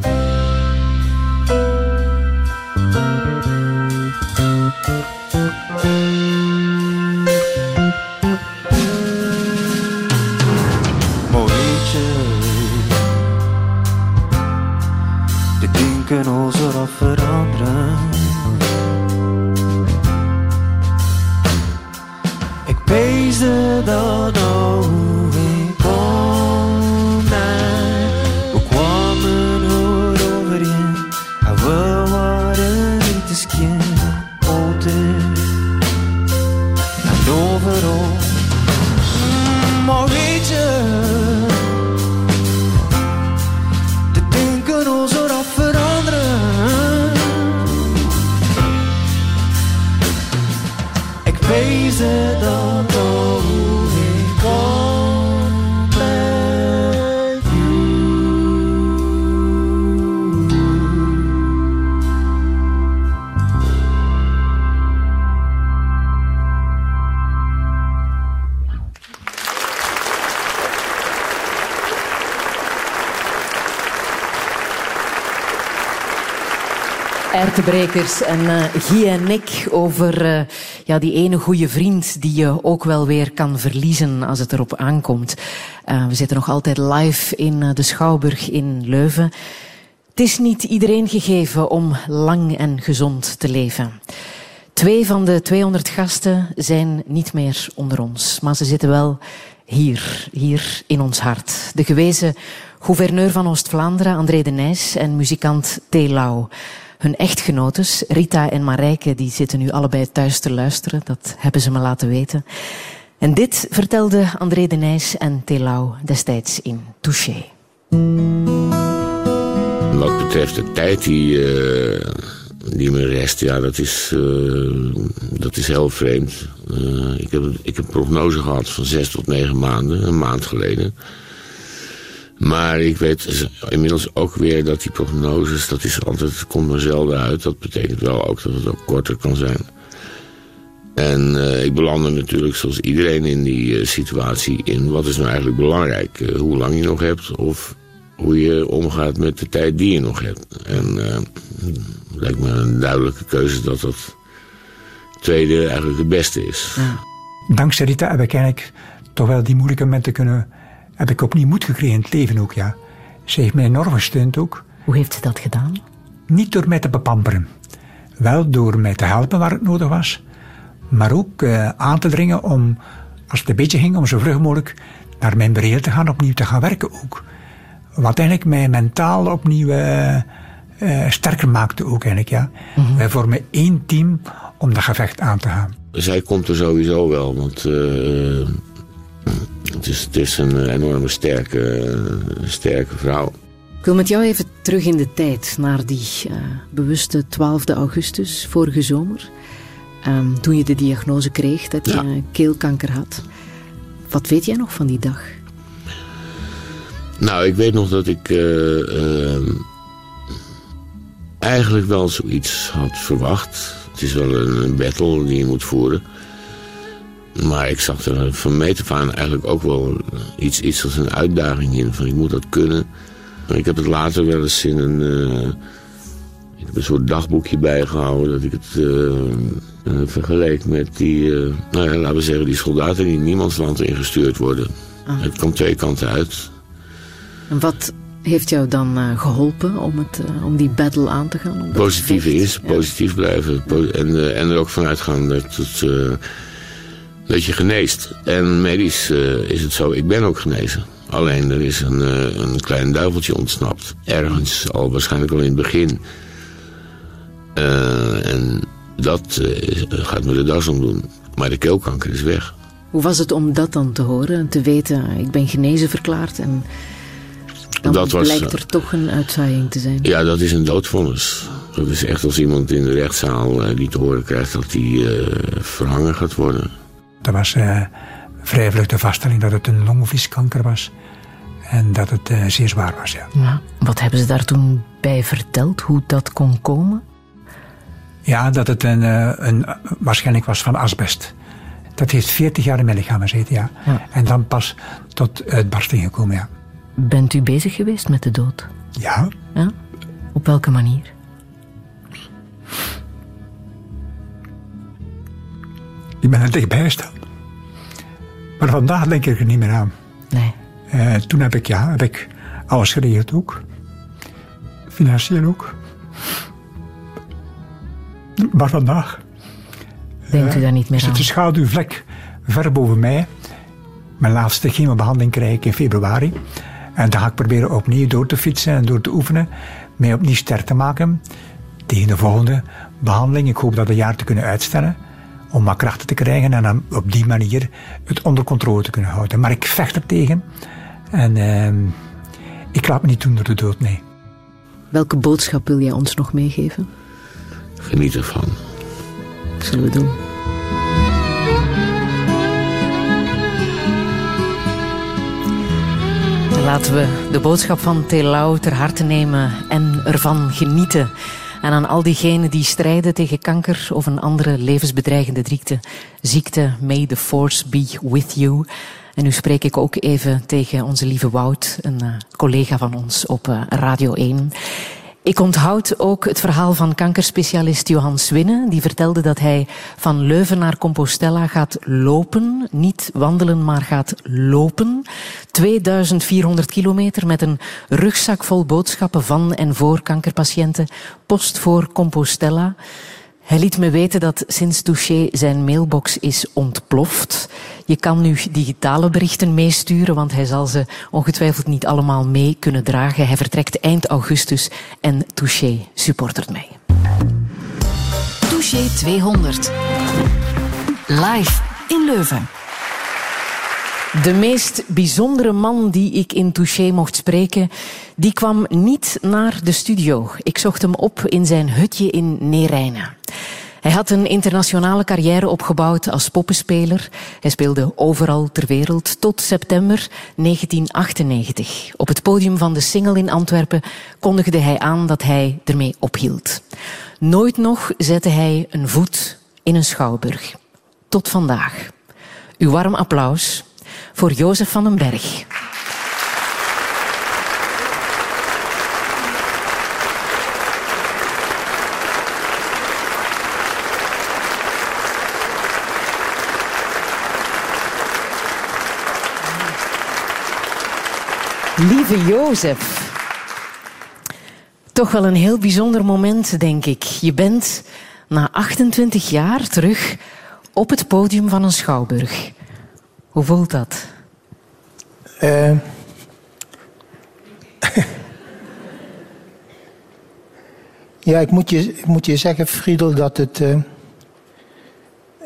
I: Maar weet je, de dingen kunnen ons eraf veranderen. Ik wees dat
B: Ertebrekers en eh Guy en ik over eh, ja, die ene goede vriend die je ook wel weer kan verliezen als het erop aankomt. Eh, we zitten nog altijd live in de Schouwburg in Leuven. Het is niet iedereen gegeven om lang en gezond te leven. Twee van de 200 gasten zijn niet meer onder ons, maar ze zitten wel hier, hier in ons hart. De gewezen gouverneur van Oost-Vlaanderen, André de Nijs, en muzikant T. Lau. Hun echtgenotes, Rita en Marijke, die zitten nu allebei thuis te luisteren. Dat hebben ze me laten weten. En dit vertelde André de Nijs en T. Lau destijds in Touché.
M: Wat betreft de tijd die, eh, die me rest, ja, dat is, eh, dat is heel vreemd. Eh, ik, heb, ik heb een prognose gehad van zes tot negen maanden, een maand geleden. Maar ik weet inmiddels ook weer dat die prognoses, dat is altijd, komt maar zelden uit. Dat betekent wel ook dat het ook korter kan zijn. En eh, ik belandde natuurlijk zoals iedereen in die eh, situatie in. Wat is nou eigenlijk belangrijk? Eh, hoe lang je nog hebt of hoe je omgaat met de tijd die je nog hebt. En het lijkt me een duidelijke keuze dat dat tweede eigenlijk de beste is.
N: Dankzij Rita heb ik eigenlijk toch wel die moeilijke momenten kunnen... heb ik opnieuw moed gekregen in het leven ook, ja. Ze heeft mij enorm gesteund ook.
B: Hoe heeft ze dat gedaan?
N: Niet door mij te bepamperen. Wel door mij te helpen waar het nodig was. Maar ook eh, aan te dringen om, als het een beetje ging, om zo vlug mogelijk naar mijn beheer te gaan, opnieuw te gaan werken ook. Wat eigenlijk mij mentaal opnieuw eh, eh, sterker maakte ook eigenlijk, ja. Wij vormen één team om dat gevecht aan te gaan.
M: Zij komt er sowieso wel, want eh, het, is, het is een enorme sterke, sterke vrouw.
B: Ik wil met jou even terug in de tijd, naar die eh, bewuste 12 augustus vorige zomer. Ehm, toen je de diagnose kreeg dat je keelkanker had. Wat weet jij nog van die dag?
M: Nou, ik weet nog dat ik eh, eh, eigenlijk wel zoiets had verwacht. Het is wel een battle die je moet voeren. Maar ik zag er van meet af aan eigenlijk ook wel iets, iets als een uitdaging in. Van ik moet dat kunnen. Ik heb het later wel eens in een, eh, ik heb een soort dagboekje bijgehouden. Dat ik het eh, eh, vergeleek met die, eh, nou ja, laten we zeggen, die soldaten die in niemands land ingestuurd worden.
B: Ah.
M: Het komt twee kanten uit.
B: En wat heeft jou dan eh, geholpen om, het, eh, om die battle aan te gaan?
M: Positief is, positief blijven. Po- en, eh, en er ook vanuit gaan dat, het, eh, dat je geneest. En medisch eh, is het zo, ik ben ook genezen. Alleen er is een, eh, een klein duiveltje ontsnapt. Ergens, al waarschijnlijk al in het begin. Eh, en dat gaat me de das om doen. Maar de keelkanker is weg.
B: Hoe was het om dat dan te horen en te weten, ik ben genezen verklaard en dan
M: Dat was,
B: blijkt er toch een uitzaaiing te zijn?
M: Ja, dat is een doodvonnis. Dat is echt als iemand in de rechtszaal die te horen krijgt dat hij verhangen gaat worden.
N: Dat was eh, vrij vlug de vaststelling dat het een longvlieskanker was. En dat het eh, zeer zwaar was, ja.
B: Ja. Wat hebben ze daar toen bij verteld, hoe dat kon komen?
N: Ja, dat het een, eh, een, waarschijnlijk was van asbest. Dat heeft 40 jaar in mijn lichaam gezeten, ja.
B: Ja.
N: En dan pas tot uitbarsting gekomen, ja.
B: Bent u bezig geweest met de dood?
N: Ja,
B: Ja? Op welke manier?
N: Ik ben er dichtbij gestaan. Maar vandaag denk ik er niet meer aan.
B: Nee.
N: Eh, toen heb ik, ja, heb ik alles geregeld ook. Financieel ook. Maar vandaag
B: Denkt u daar niet meer
N: is het
B: aan?
N: een schaduwvlek ver boven mij. Mijn laatste chemobehandeling krijg ik in februari. En dan ga ik proberen opnieuw door te fietsen en door te oefenen. Mij opnieuw sterk te maken. Tegen de volgende behandeling. Ik hoop dat een jaar te kunnen uitstellen. Om maar krachten te krijgen en dan op die manier het onder controle te kunnen houden. Maar ik vecht er tegen. En ehm, ik laat me niet doen door de dood, nee.
B: Welke boodschap wil jij ons nog meegeven?
M: Geniet ervan.
B: Zullen we doen. Dan laten we de boodschap van Telau ter harte nemen en ervan genieten. En aan al diegenen die strijden tegen kanker of een andere levensbedreigende ziekte, ziekte, may the force be with you. En nu spreek ik ook even tegen onze lieve Wout, een eh, collega van ons op eh, Radio 1. Ik onthoud ook het verhaal van kankerspecialist Johan Swinne. Die vertelde dat hij van Leuven naar Compostela gaat lopen. Niet wandelen, maar gaat lopen. 2400 kilometer met een rugzak vol boodschappen van en voor kankerpatiënten. Post voor Compostela. Hij liet me weten dat sinds Touché zijn mailbox is ontploft. Je kan nu digitale berichten meesturen, want hij zal ze ongetwijfeld niet allemaal mee kunnen dragen. Hij vertrekt eind augustus en Touché supportert mij.
A: Touché 200. Live in Leuven.
B: De meest bijzondere man die ik in Touché mocht spreken, die kwam niet naar de studio. Ik zocht hem op in zijn hutje in Neerijnen. Hij had een internationale carrière opgebouwd als poppenspeler. Hij speelde overal ter wereld tot september 1998. Op het podium van de Single in Antwerpen kondigde hij aan dat hij ermee ophield. Nooit nog zette hij een voet in een schouwburg. Tot vandaag. Uw warm applaus voor Jozef van den Berg. Lieve Jozef, Toch wel een heel bijzonder moment, denk ik. Je bent na 28 jaar terug op het podium van een schouwburg. Hoe voelt dat?
O: Eh, ja, ik moet, je, ik moet je zeggen, Friedel, dat het eh,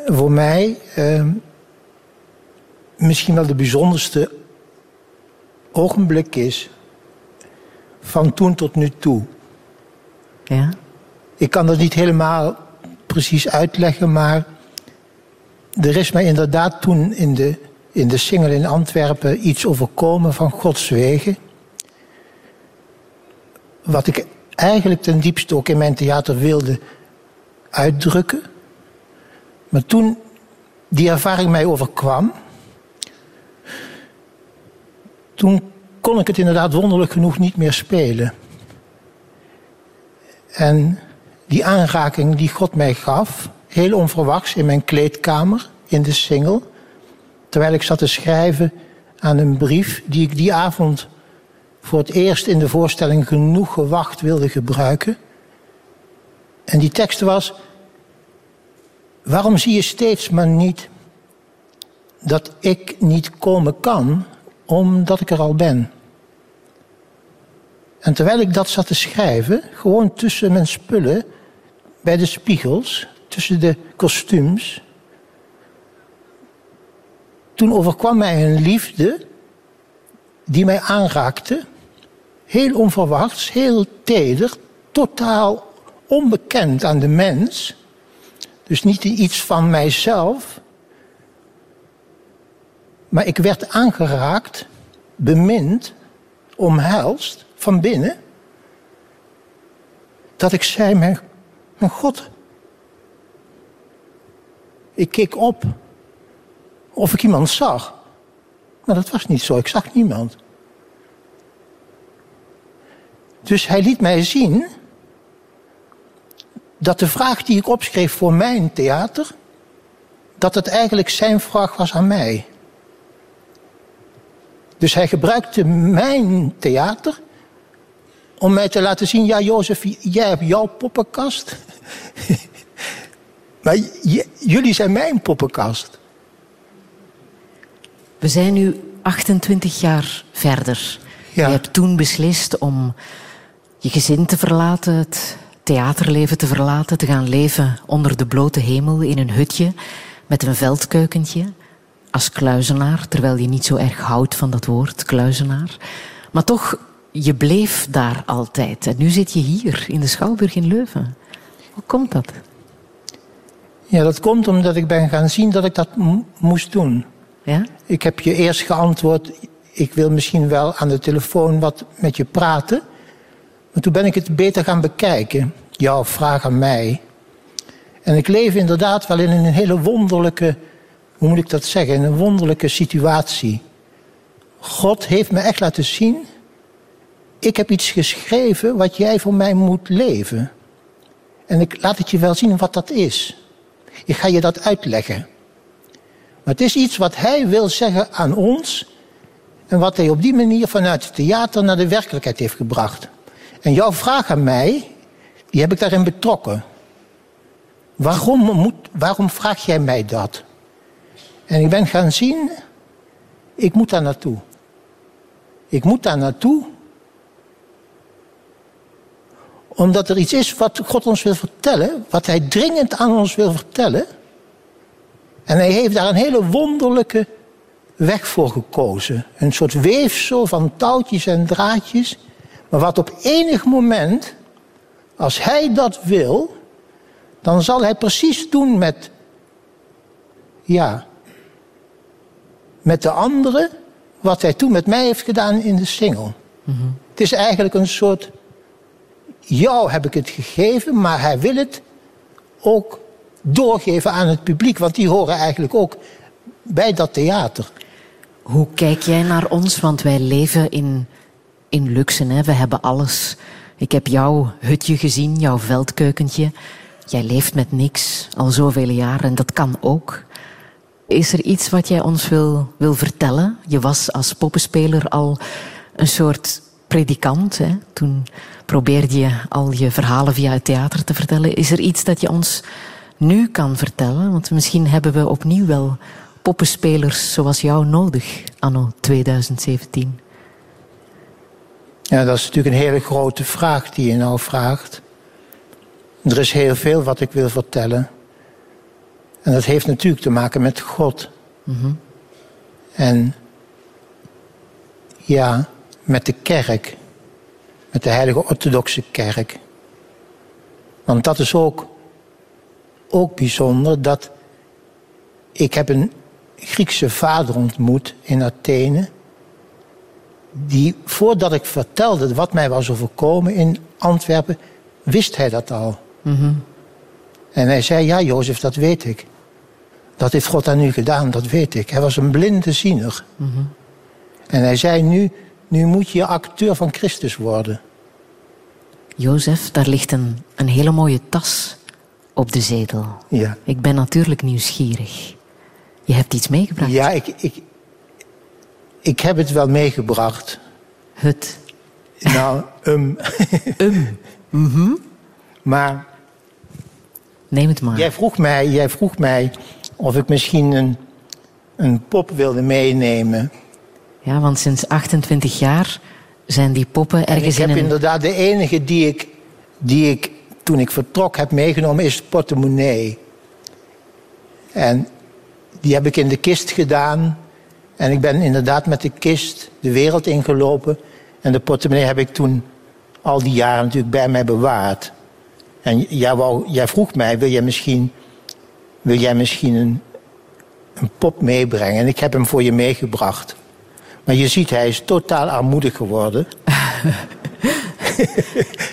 O: voor mij eh, misschien wel de bijzonderste ogenblik is van toen tot nu toe.
B: Ja?
O: Ik kan dat niet helemaal precies uitleggen, maar er is mij inderdaad toen in de, in de single in Antwerpen iets overkomen van Gods wegen. Wat ik eigenlijk ten diepste ook in mijn theater wilde uitdrukken. Maar toen die ervaring mij overkwam, toen kon ik het inderdaad wonderlijk genoeg niet meer spelen. En die aanraking die God mij gaf, heel onverwachts in mijn kleedkamer, in de single, terwijl ik zat te schrijven aan een brief die ik die avond voor het eerst in de voorstelling genoeg gewacht wilde gebruiken. En die tekst was: Waarom zie je steeds maar niet dat ik niet komen kan, omdat ik er al ben? En terwijl ik dat zat te schrijven, gewoon tussen mijn spullen, bij de spiegels, tussen de kostuums, toen overkwam mij een liefde die mij aanraakte, heel onverwachts, heel teder, totaal onbekend aan de mens. Dus niet iets van mijzelf. Maar ik werd aangeraakt, bemind, omhelst van binnen. Dat ik zei, mijn, mijn God. Ik keek op of ik iemand zag. Maar dat was niet zo, ik zag niemand. Dus hij liet mij zien dat de vraag die ik opschreef voor mijn theater, dat het eigenlijk zijn vraag was aan mij. Dus hij gebruikte mijn theater om mij te laten zien, ja Jozef, jij hebt jouw poppenkast. maar jullie zijn mijn poppenkast.
B: We zijn nu 28 jaar verder. Je hebt toen beslist om je gezin te verlaten, het theaterleven te verlaten, te gaan leven onder de blote hemel in een hutje met een veldkeukentje als kluizenaar, terwijl je niet zo erg houdt van dat woord kluizenaar. Maar toch, je bleef daar altijd. En nu zit je hier in de Schouwburg in Leuven. Hoe komt dat?
O: Ja, dat komt omdat ik ben gaan zien dat ik dat moest doen.
B: Ja?
O: Ik heb je eerst geantwoord, ik wil misschien wel aan de telefoon wat met je praten. Maar toen ben ik het beter gaan bekijken, jouw vraag aan mij. En ik leef inderdaad wel in een hele wonderlijke, hoe moet ik dat zeggen, in een wonderlijke situatie. God heeft me echt laten zien, ik heb iets geschreven wat jij voor mij moet leven. En ik laat het je wel zien wat dat is. Ik ga je dat uitleggen. Maar het is iets wat hij wil zeggen aan ons en wat hij op die manier vanuit het theater naar de werkelijkheid heeft gebracht. En jouw vraag aan mij, die heb ik daarin betrokken. Waarom, moet, waarom vraag jij mij dat? En ik ben gaan zien, ik moet daar naartoe. Ik moet daar naartoe. Omdat er iets is wat God ons wil vertellen, wat Hij dringend aan ons wil vertellen. En Hij heeft daar een hele wonderlijke weg voor gekozen. Een soort weefsel van touwtjes en draadjes maar wat op enig moment, als hij dat wil, dan zal hij precies doen met, ja, met de anderen wat hij toen met mij heeft gedaan in de single. Het is eigenlijk een soort, jou heb ik het gegeven, maar hij wil het ook doorgeven aan het publiek, want die horen eigenlijk ook bij dat theater.
B: Hoe kijk jij naar ons? Want wij leven in in luxe. Hè. We hebben alles. Ik heb jouw hutje gezien, jouw veldkeukentje. Jij leeft met niks al zoveel jaren en dat kan ook. Is er iets wat jij ons wil, wil vertellen? Je was als poppenspeler al een soort predikant. Hè? Toen probeerde je al je verhalen via het theater te vertellen. Is er iets dat je ons nu kan vertellen? Want misschien hebben we opnieuw wel poppenspelers zoals jou nodig, anno 2017.
O: Ja, dat is natuurlijk een hele grote vraag die je nou vraagt. Er is heel veel wat ik wil vertellen. En dat heeft natuurlijk te maken met God. En ja, met de kerk. Met de heilige orthodoxe kerk. Want dat is ook, ook bijzonder dat ik heb een Griekse vader ontmoet in Athene. Die voordat ik vertelde wat mij was overkomen in Antwerpen, wist hij dat al.
B: Mhm.
O: En hij zei, ja Jozef, dat weet ik. Dat heeft God aan u gedaan, dat weet ik. Hij was een blinde ziener.
B: Mhm.
O: En hij zei, nu, nu moet je acteur van Christus worden.
B: Jozef, daar ligt een, een hele mooie tas op de zetel.
O: Ja.
B: Ik ben natuurlijk nieuwsgierig. Je hebt iets meegebracht.
O: Ja, ik, ik, ik heb het wel meegebracht.
B: Het?
O: Nou, um.
B: um. Mhm.
O: Maar...
B: Neem het maar.
O: Jij vroeg mij, jij vroeg mij of ik misschien een, een pop wilde meenemen.
B: Ja, want sinds 28 jaar zijn die poppen
O: En
B: ergens
O: ik heb
B: in een...
O: inderdaad de enige die ik, die ik toen ik vertrok heb meegenomen is portemonnee. En die heb ik in de kist gedaan. En ik ben inderdaad met de kist de wereld ingelopen. En de portemonnee heb ik toen al die jaren natuurlijk bij mij bewaard. En jij, wou, jij vroeg mij, wil jij misschien, wil jij misschien een, een pop meebrengen? En ik heb hem voor je meegebracht. Maar je ziet, hij is totaal armoedig geworden.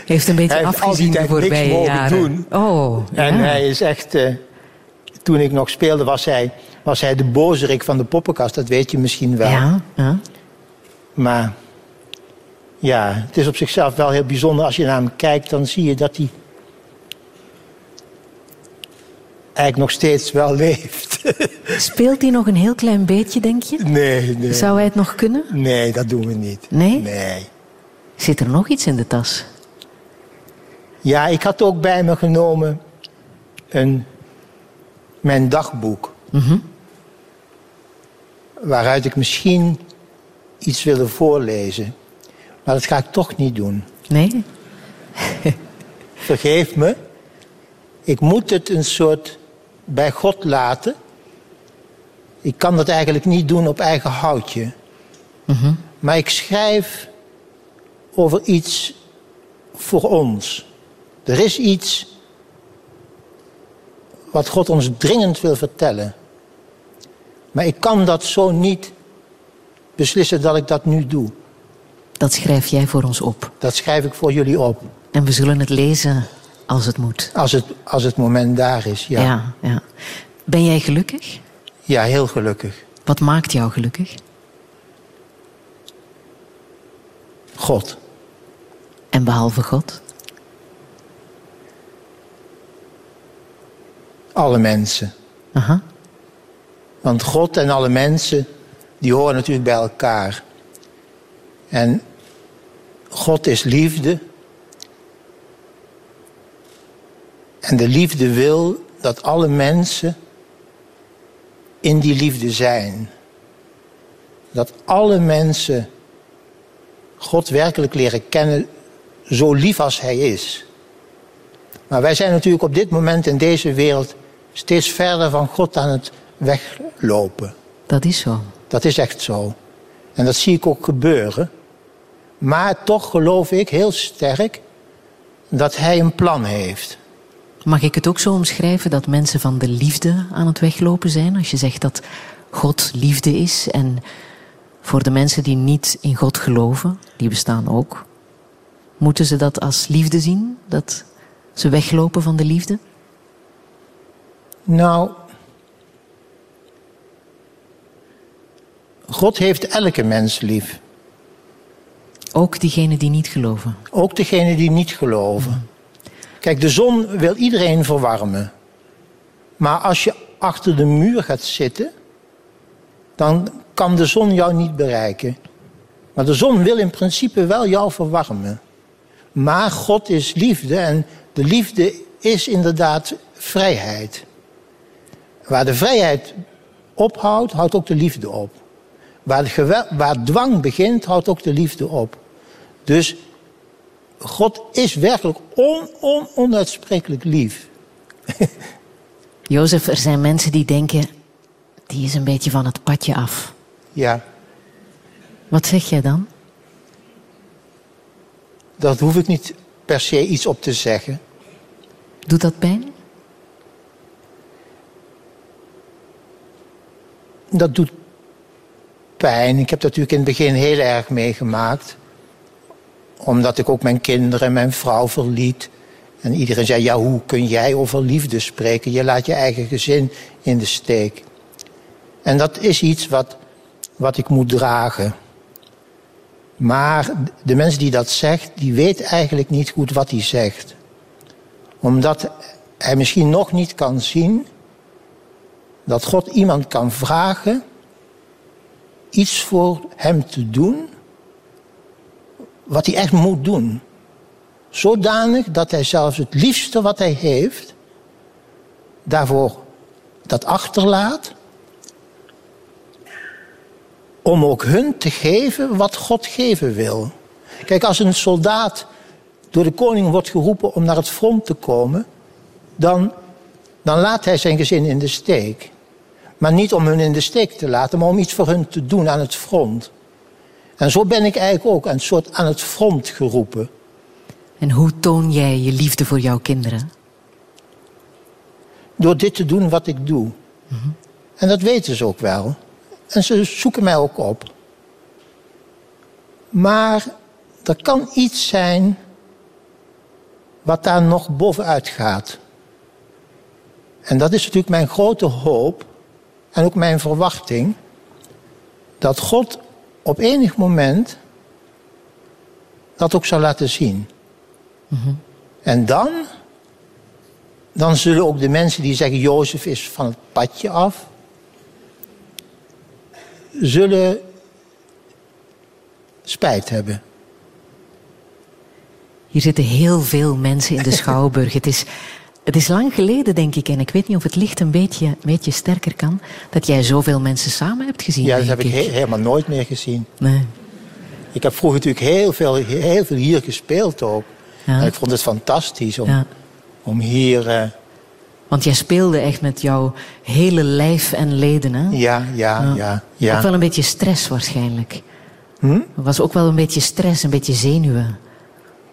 B: Heeft een beetje
O: Hij
B: afgezien de
O: niks
B: voorbije
O: mogen
B: jaren.
O: doen.
B: Oh,
O: En
B: ja.
O: hij is echt. eh, toen ik nog speelde, was hij, was hij de bozerik van de poppenkast. Dat weet je misschien wel.
B: Ja, ja.
O: Maar ja, het is op zichzelf wel heel bijzonder. Als je naar hem kijkt, dan zie je dat hij eigenlijk nog steeds wel leeft.
B: Speelt hij nog een heel klein beetje, denk je?
O: Nee, nee.
B: Zou hij het nog kunnen?
O: Nee, dat doen we niet.
B: Nee?
O: Nee.
B: Zit er nog iets in de tas?
O: Ja, ik had ook bij me genomen een, mijn dagboek.
B: Mhm.
O: Waaruit ik misschien iets wilde voorlezen. Maar dat ga ik toch niet doen.
B: Nee?
O: Vergeef me. Ik moet het een soort bij God laten. Ik kan dat eigenlijk niet doen op eigen houtje.
B: Mhm.
O: Maar ik schrijf over iets voor ons. Er is iets wat God ons dringend wil vertellen. Maar ik kan dat zo niet beslissen dat ik dat nu doe.
B: Dat schrijf jij voor ons op.
O: Dat schrijf ik voor jullie op.
B: En we zullen het lezen als het moet.
O: Als het, als het moment daar is, ja.
B: ja, ja. Ben jij gelukkig?
O: Ja, heel gelukkig.
B: Wat maakt jou gelukkig?
O: God.
B: En behalve God?
O: Alle mensen.
B: Aha.
O: Want God en alle mensen, die horen natuurlijk bij elkaar. En God is liefde. En de liefde wil dat alle mensen in die liefde zijn. Dat alle mensen God werkelijk leren kennen, zo lief als Hij is. Maar wij zijn natuurlijk op dit moment in deze wereld steeds verder van God aan het weglopen.
B: Dat is zo.
O: Dat is echt zo. En dat zie ik ook gebeuren. Maar toch geloof ik heel sterk dat Hij een plan heeft.
B: Mag ik het ook zo omschrijven dat mensen van de liefde aan het weglopen zijn? Als je zegt dat God liefde is en voor de mensen die niet in God geloven, die bestaan ook. Moeten ze dat als liefde zien? Dat ze weglopen van de liefde?
O: Nou, God heeft elke mens lief.
B: Ook diegenen die niet geloven.
O: Ook degenen die niet geloven. Kijk, de zon wil iedereen verwarmen. Maar als je achter de muur gaat zitten, dan kan de zon jou niet bereiken. Maar de zon wil in principe wel jou verwarmen. Maar God is liefde en de liefde is inderdaad vrijheid. Waar de vrijheid ophoudt, houdt ook de liefde op. Waar, waar dwang begint, houdt ook de liefde op. Dus God is werkelijk on, on, onuitsprekelijk lief.
B: Jozef, er zijn mensen die denken, die is een beetje van het padje af.
O: Ja,
B: Wat zeg jij dan?
O: daar hoef ik niet per se iets op te zeggen.
B: Doet dat pijn?
O: Dat doet pijn. Ik heb dat natuurlijk in het begin heel erg meegemaakt. Omdat ik ook mijn kinderen en mijn vrouw verliet. En iedereen zei, ja, hoe kun jij over liefde spreken? Je laat je eigen gezin in de steek. En dat is iets wat, wat ik moet dragen. Maar de mens die dat zegt, die weet eigenlijk niet goed wat hij zegt. Omdat hij misschien nog niet kan zien dat God iemand kan vragen iets voor hem te doen wat hij echt moet doen. Zodanig dat hij zelfs het liefste wat hij heeft daarvoor dat achterlaat om ook hun te geven wat God geven wil. Kijk, als een soldaat door de koning wordt geroepen om naar het front te komen, dan, dan laat hij zijn gezin in de steek. Maar niet om hun in de steek te laten, maar om iets voor hun te doen aan het front. En zo ben ik eigenlijk ook het, soort aan het front geroepen.
B: En hoe toon jij je liefde voor jouw kinderen?
O: Door dit te doen wat ik doe. En dat weten ze ook wel. En ze zoeken mij ook op. Maar er kan iets zijn wat daar nog bovenuit gaat. En dat is natuurlijk mijn grote hoop en ook mijn verwachting. Dat God op enig moment dat ook zal laten zien. En dan, dan zullen ook de mensen die zeggen Jozef is van het padje af, zullen spijt hebben.
B: Hier zitten heel veel mensen in de Schouwburg. het, is, het is lang geleden, denk ik, en ik weet niet of het licht een beetje, een beetje sterker kan, dat jij zoveel mensen samen hebt gezien.
O: Ja, dat heb ik he- helemaal nooit meer gezien.
B: Nee.
O: Ik heb vroeger natuurlijk heel veel, heel veel hier gespeeld ook.
B: Ja.
O: En ik vond het fantastisch om,
B: Ja.
O: om hier... eh,
B: Want jij speelde echt met jouw hele lijf en leden, hè?
O: ja, ja, ja, ja.
B: Ook wel een beetje stress waarschijnlijk.
O: Hm?
B: Er was ook wel een beetje stress, een beetje zenuwen.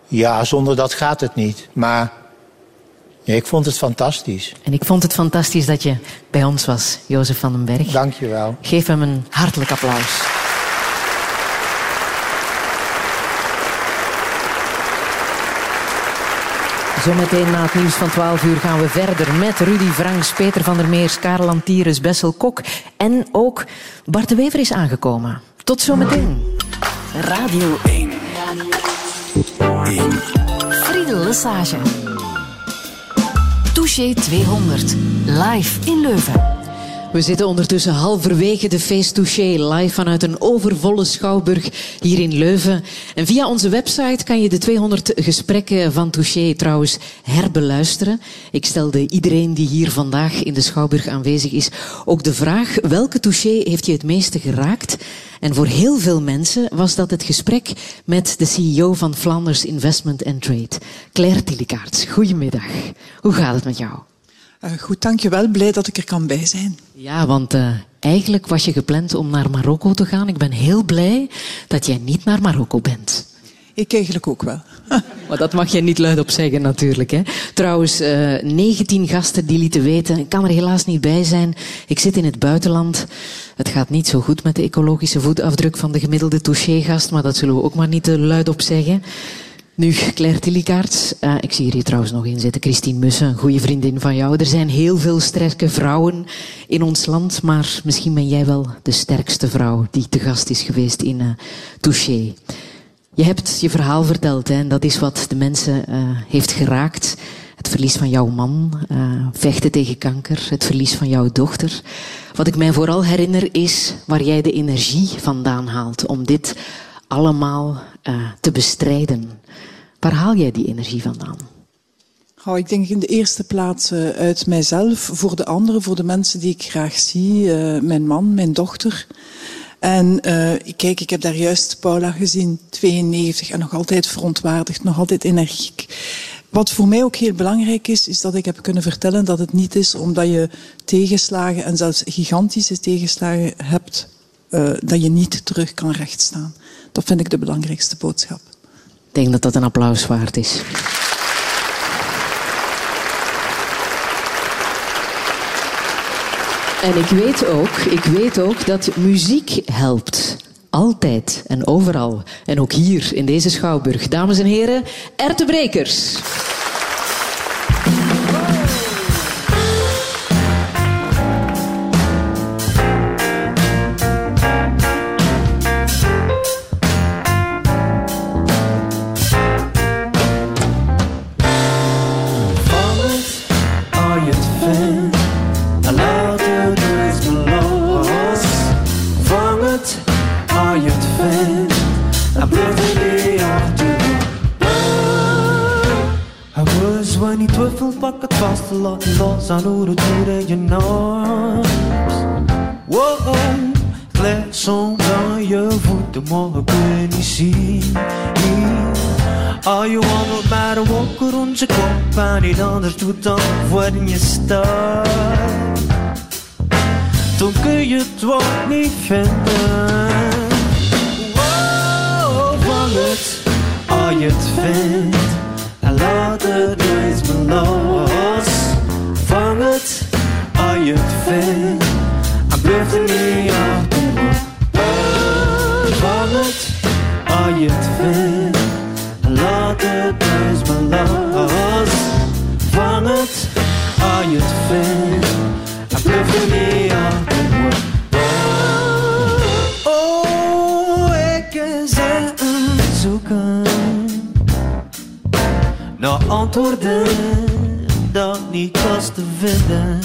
O: Ja, zonder dat gaat het niet. Maar ja, ik vond het fantastisch.
B: En ik vond het fantastisch dat je bij ons was, Jozef van den Berg.
O: Dank je wel.
B: Geef hem een hartelijk applaus. Zometeen na het nieuws van 12 uur gaan we verder met Rudy Franks, Peter van der Meers, Karel Antires, Bessel Kok en ook Bart de Wever is aangekomen. Tot zometeen.
A: Radio 1. Friedel Lesage. Touché 200. Live in Leuven.
B: We zitten ondertussen halverwege de Face Touché live vanuit een overvolle schouwburg hier in Leuven. En via onze website kan je de 200 gesprekken van Touché trouwens herbeluisteren. Ik stelde iedereen die hier vandaag in de schouwburg aanwezig is ook de vraag welke Touché heeft je het meeste geraakt? En voor heel veel mensen was dat het gesprek met de CEO van Flanders Investment and Trade, Claire Tillekaerts. Goedemiddag. Hoe gaat het met jou?
P: Eh, goed, dankjewel. Blij dat ik er kan bij zijn.
B: Ja, want eh, eigenlijk was je gepland om naar Marokko te gaan. Ik ben heel blij dat jij niet naar Marokko bent.
P: Ik eigenlijk ook wel.
B: Maar dat mag je niet luidop zeggen natuurlijk. Hè. Trouwens, eh 19 gasten die lieten weten, ik kan er helaas niet bij zijn. Ik zit in het buitenland. Het gaat niet zo goed met de ecologische voetafdruk van de gemiddelde touché-gast, maar dat zullen we ook maar niet te luidop zeggen. Nu, Claire Tillikaerts, eh, ik zie hier trouwens nog in zitten, Christine Mussen, een goede vriendin van jou. Er zijn heel veel sterke vrouwen in ons land, maar misschien ben jij wel de sterkste vrouw die te gast is geweest in eh Touché. Je hebt je verhaal verteld hè, en dat is wat de mensen eh, heeft geraakt. Het verlies van jouw man, vechten tegen kanker, het verlies van jouw dochter. Wat ik mij vooral herinner is waar jij de energie vandaan haalt om dit allemaal te bestrijden. Waar haal jij die energie vandaan?
P: Oh, ik denk in de eerste plaats uh, uit mijzelf, voor de anderen, voor de mensen die ik graag zie, uh, mijn man, mijn dochter. En uh, kijk, ik heb daar juist Paula gezien, 92 en nog altijd verontwaardigd, nog altijd energiek. Wat voor mij ook heel belangrijk is, is dat ik heb kunnen vertellen dat het niet is omdat je tegenslagen en zelfs gigantische tegenslagen hebt, dat je niet terug kan rechtstaan. Dat vind ik de belangrijkste boodschap.
B: Denk dat dat een applaus waard is. En ik weet ook, ik weet ook dat muziek helpt. Altijd en overal. En ook hier in deze schouwburg. Dames en heren, Ertebrekers.
I: Los aan hoe het in je arms. Wow, glad aan je voeten, maar ik kun niet zien. Al je wandelt bij de wolken rond je kop en niet anders doet dan worden je staat. Dan kun je het wel niet vinden. Wow, vang het, als je het vindt. Antwoorden dat niet was te vinden.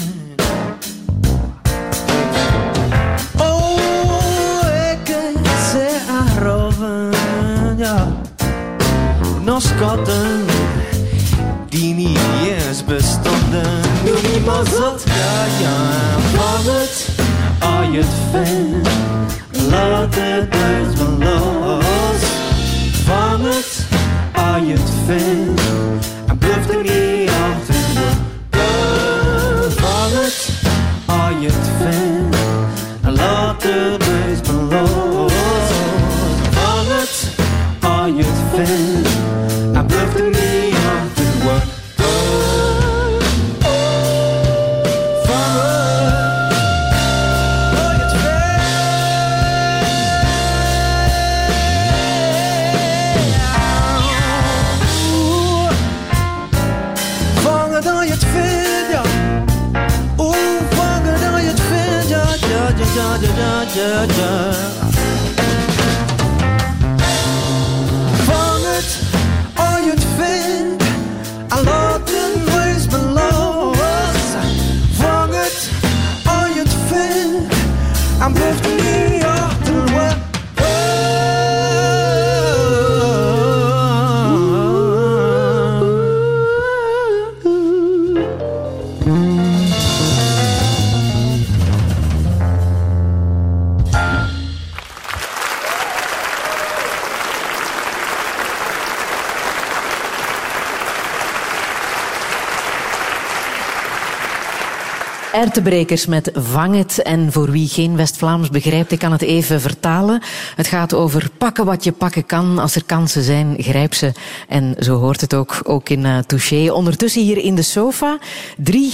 B: Ertebrekers met Vang het. En voor wie geen West-Vlaams begrijpt, ik kan het even vertalen. Het gaat over pakken wat je pakken kan. Als er kansen zijn, grijp ze. En zo hoort het ook, ook in uh, Touché. Ondertussen hier in de sofa drie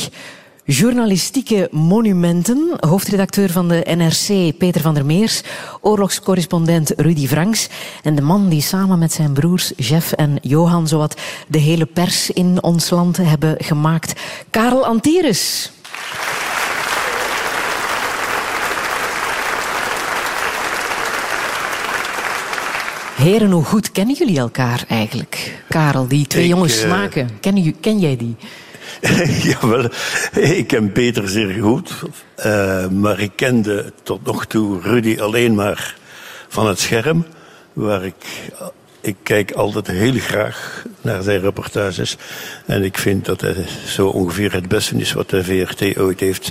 B: journalistieke monumenten. Hoofdredacteur van de NRC, Peter van der Meers. Oorlogscorrespondent Rudy Franks. En de man die samen met zijn broers Jeff en Johan zowat de hele pers in ons land hebben gemaakt. Karel Antires. Heren, hoe goed kennen jullie elkaar eigenlijk? Karel, die twee
Q: Ik,
B: jonge
Q: eh,
B: smaken. Ken, ken jij die?
Q: Jawel, ik ken Peter zeer goed. eh, maar ik kende tot nog toe Rudy alleen maar van het scherm. waar ik ik kijk altijd heel graag naar zijn reportages. En ik vind dat hij zo ongeveer het beste is wat de VRT ooit heeft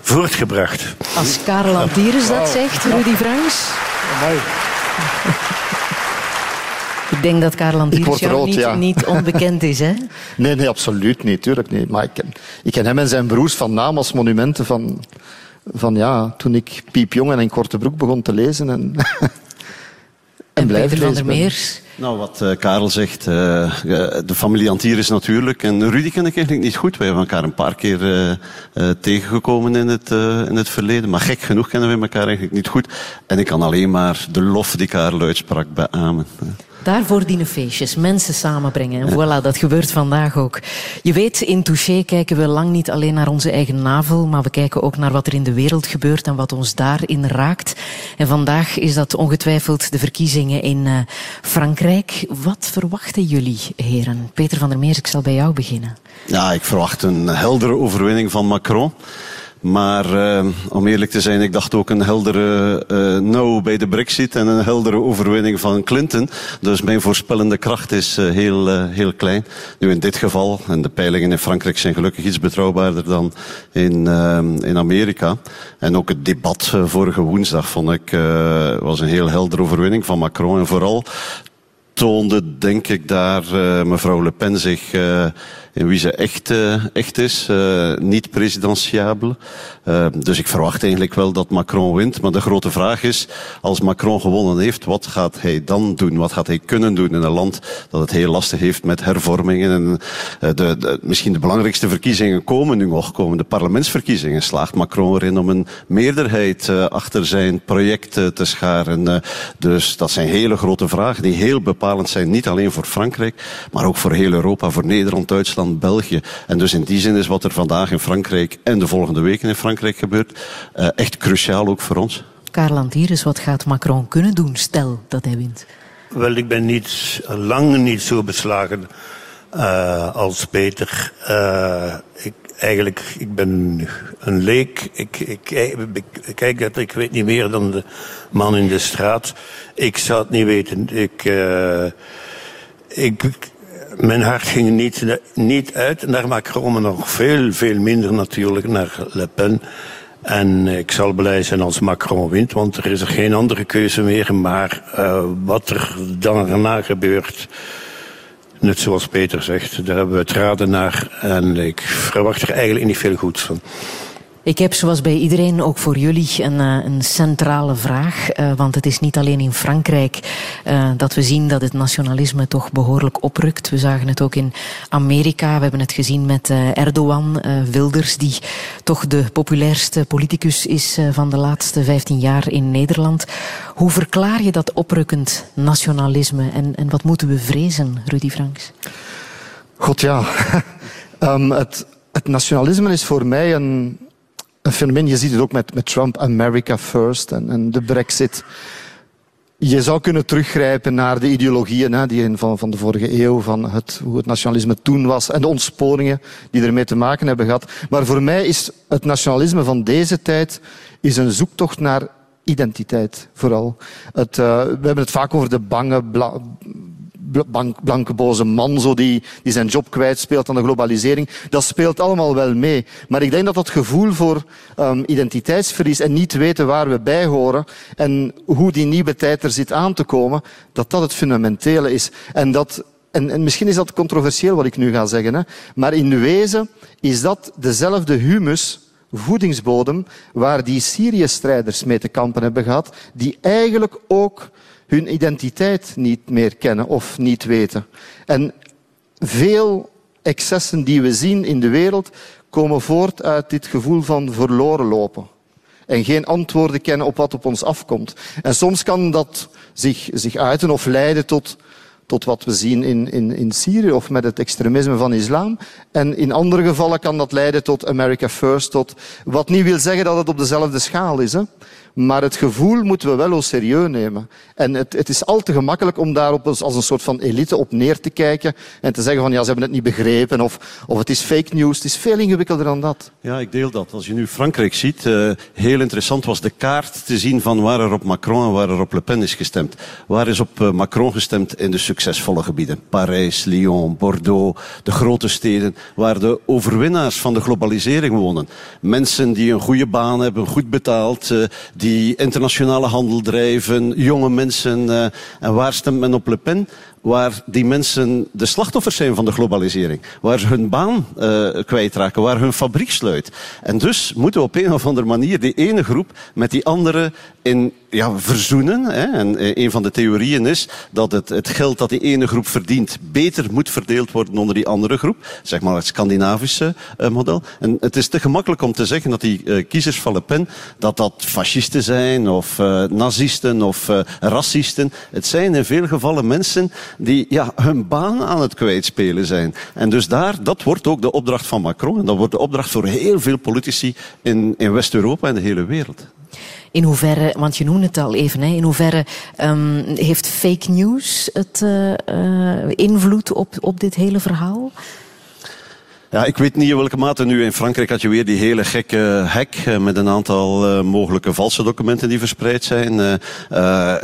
Q: voortgebracht.
B: Als Karel Antires dat zegt, Rudy Franks. Ik denk dat Karel
R: rood,
B: niet,
R: ja.
B: niet onbekend is, hè?
R: Nee, nee, absoluut niet. Tuurlijk niet. Maar ik ken, ik ken hem en zijn broers van naam als monumenten van, van ja, toen ik piepjong en in korte broek begon te lezen. En, en, blijven
B: Peter van
R: lezen
B: der
R: ben.
B: Meer.
S: Nou, wat eh, Karel zegt, eh, de familie Antier natuurlijk. En Rudy ken ik eigenlijk niet goed. Wij hebben elkaar een paar keer eh, eh, tegengekomen in het, eh, in het verleden. Maar gek genoeg kennen we elkaar eigenlijk niet goed. En ik kan alleen maar de lof die Karel uitsprak beamen.
B: Daarvoor dienen feestjes, mensen samenbrengen. En voilà, dat gebeurt vandaag ook. Je weet, in Touché kijken we lang niet alleen naar onze eigen navel, maar we kijken ook naar wat er in de wereld gebeurt en wat ons daarin raakt. En vandaag is dat ongetwijfeld de verkiezingen in eh, Frankrijk. Wat verwachten jullie, heren? Peter van der Meers, ik zal bij jou beginnen.
S: Ja, ik verwacht een heldere overwinning van Macron. Maar eh, om eerlijk te zijn, ik dacht ook een heldere eh no bij de brexit en een heldere overwinning van Clinton. Dus mijn voorspellende kracht is eh, heel, heel klein. Nu in dit geval, en de peilingen in Frankrijk zijn gelukkig iets betrouwbaarder dan in, in Amerika. En ook het debat vorige woensdag vond ik was een heel heldere overwinning van Macron. En vooral toonde, denk ik, daar mevrouw Le Pen zich in wie ze echt, eh, echt is, eh, niet presidentiabel. Eh, dus ik verwacht eigenlijk wel dat Macron wint. Maar de grote vraag is, als Macron gewonnen heeft, wat gaat hij dan doen? Wat gaat hij kunnen doen in een land dat het heel lastig heeft met hervormingen? En, de, de, misschien de belangrijkste verkiezingen komen nu nog, komen de parlementsverkiezingen. Slaagt Macron erin om een meerderheid achter zijn project te scharen? Dus dat zijn hele grote vragen die heel bepalend zijn, niet alleen voor Frankrijk, maar ook voor heel Europa, voor Nederland, Duitsland, België. En dus in die zin is wat er vandaag in Frankrijk en de volgende weken in Frankrijk gebeurt, eh, echt cruciaal ook voor ons.
B: Karel Antires, wat gaat Macron kunnen doen, stel dat hij wint?
Q: Wel, ik ben niet, lang niet zo beslagen eh, als Peter. Eh, ik, eigenlijk, ik ben een leek. Ik, ik, ik, ik kijk dat, ik weet niet meer dan de man in de straat. Ik zou het niet weten. Ik, eh, ik, mijn hart ging niet, niet uit naar Macron, maar nog veel, veel minder natuurlijk naar Le Pen. En ik zal blij zijn als Macron wint, want er is er geen andere keuze meer. Maar eh, wat er dan daarna gebeurt, net zoals Peter zegt, daar hebben we het raden naar. En ik verwacht er eigenlijk niet veel goeds van.
B: Ik heb zoals bij iedereen ook voor jullie een, eh, een centrale vraag. eh, want het is niet alleen in Frankrijk eh, dat we zien dat het nationalisme toch behoorlijk oprukt. We zagen het ook in Amerika. We hebben het gezien met Erdogan, Wilders, die toch de populairste politicus is van de laatste 15 jaar in Nederland. Hoe verklaar je dat oprukkend nationalisme en, en wat moeten we vrezen, Rudy Franks?
R: God ja, Ehm, het nationalisme is voor mij een, een fenomeen. Je ziet het ook met, met Trump, America First en, en de Brexit. Je zou kunnen teruggrijpen naar de ideologieën hè, die in, van, van de vorige eeuw, van het, hoe het nationalisme toen was en de ontsporingen die ermee te maken hebben gehad. Maar voor mij is het nationalisme van deze tijd is een zoektocht naar identiteit, vooral. Het, eh, we hebben het vaak over de bange, bla- blanke boze man zo die, die zijn job kwijtspeelt aan de globalisering. Dat speelt allemaal wel mee. Maar ik denk dat dat gevoel voor ehm, identiteitsverlies en niet weten waar we bij horen en hoe die nieuwe tijd er zit aan te komen, dat dat het fundamentele is. En dat en, en misschien is dat controversieel wat ik nu ga zeggen, hè, maar in wezen is dat dezelfde humus, voedingsbodem, waar die Syrië-strijders mee te kampen hebben gehad, die eigenlijk ook hun identiteit niet meer kennen of niet weten. En veel excessen die we zien in de wereld komen voort uit dit gevoel van verloren lopen. En geen antwoorden kennen op wat op ons afkomt. En soms kan dat zich, zich uiten of leiden tot, tot wat we zien in, in, in Syrië of met het extremisme van islam. En in andere gevallen kan dat leiden tot America First, tot, wat niet wil zeggen dat het op dezelfde schaal is. Hè. Maar het gevoel moeten we wel serieus nemen. En het, het is al te gemakkelijk om daarop als, een soort van elite op neer te kijken en te zeggen van ja, ze hebben het niet begrepen of, of het is fake news. Het is veel ingewikkelder dan dat.
S: Ja, ik deel dat. Als je nu Frankrijk ziet, uh, heel interessant was de kaart te zien van waar er op Macron en waar er op Le Pen is gestemd. Waar is op uh, Macron gestemd in de succesvolle gebieden? Parijs, Lyon, Bordeaux, de grote steden waar de overwinnaars van de globalisering wonen. Mensen die een goede baan hebben, goed betaald, uh, die internationale handel drijven, jonge mensen. Uh, en waar stemt men op Le Pen? waar die mensen de slachtoffers zijn van de globalisering. Waar ze hun baan uh, kwijtraken, waar hun fabriek sluit. En dus moeten we op een of andere manier die ene groep met die andere in, ja, verzoenen. Hè. En uh, een van de theorieën is dat het, het geld dat die ene groep verdient beter moet verdeeld worden onder die andere groep. Zeg maar het Scandinavische uh, model. En het is te gemakkelijk om te zeggen dat die kiezers van Le Pen, dat dat fascisten zijn of nazisten of racisten. Het zijn in veel gevallen mensen die ja, hun baan aan het kwijtspelen zijn. En dus daar, dat wordt ook de opdracht van Macron. En dat wordt de opdracht voor heel veel politici in, in West-Europa en de hele wereld.
B: In hoeverre, want je noemde het al even, hè, in hoeverre um, heeft fake news het uh, uh, invloed op, op dit hele verhaal?
S: Ja, ik weet niet in welke mate nu in Frankrijk had je weer die hele gekke hack uh, met een aantal uh, mogelijke valse documenten die verspreid zijn. Uh,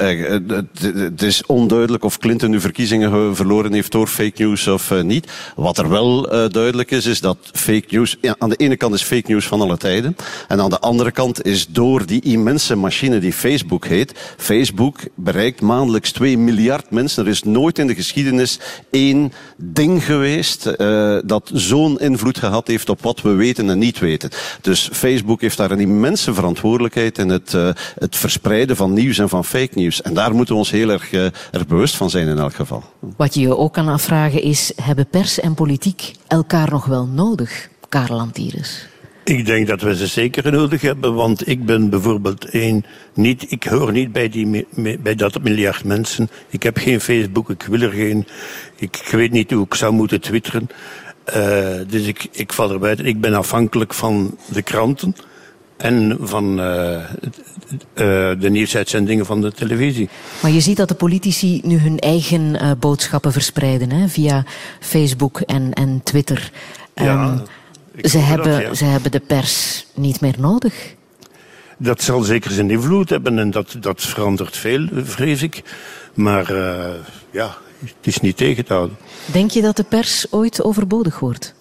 S: het is onduidelijk of Clinton nu verkiezingen verloren heeft door fake news of niet. Wat er wel duidelijk is, is dat fake news, aan de ene kant is fake news van alle tijden. En aan de andere kant is door die immense machine die Facebook heet, Facebook bereikt maandelijks 2 miljard mensen. Er is nooit in de geschiedenis één ding geweest dat zo'n invloed gehad heeft op wat we weten en niet weten. Dus Facebook heeft daar een immense verantwoordelijkheid in het, uh, het verspreiden van nieuws en van fake nieuws. En daar moeten we ons heel erg, uh, erg bewust van zijn in elk geval.
B: Wat je je ook kan afvragen is, hebben pers en politiek elkaar nog wel nodig, Karel Antiris?
Q: Ik denk dat we ze zeker nodig hebben, want ik ben bijvoorbeeld één, niet, ik hoor niet bij, die, bij dat miljard mensen. Ik heb geen Facebook, ik wil er geen. Ik, ik weet niet hoe ik zou moeten twitteren. Uh, dus ik, ik val er buiten. Ik ben afhankelijk van de kranten en van uh, de nieuwsuitzendingen van de televisie.
B: Maar je ziet dat de politici nu hun eigen uh, boodschappen verspreiden hè, via Facebook en, en Twitter.
Q: Ja,
B: um, ze, hebben, dat, ja. ze hebben de pers niet meer nodig.
Q: Dat zal zeker zijn invloed hebben en dat, dat verandert veel, vrees ik. Maar ja, het is niet tegen te houden.
B: Denk je dat de pers ooit overbodig wordt?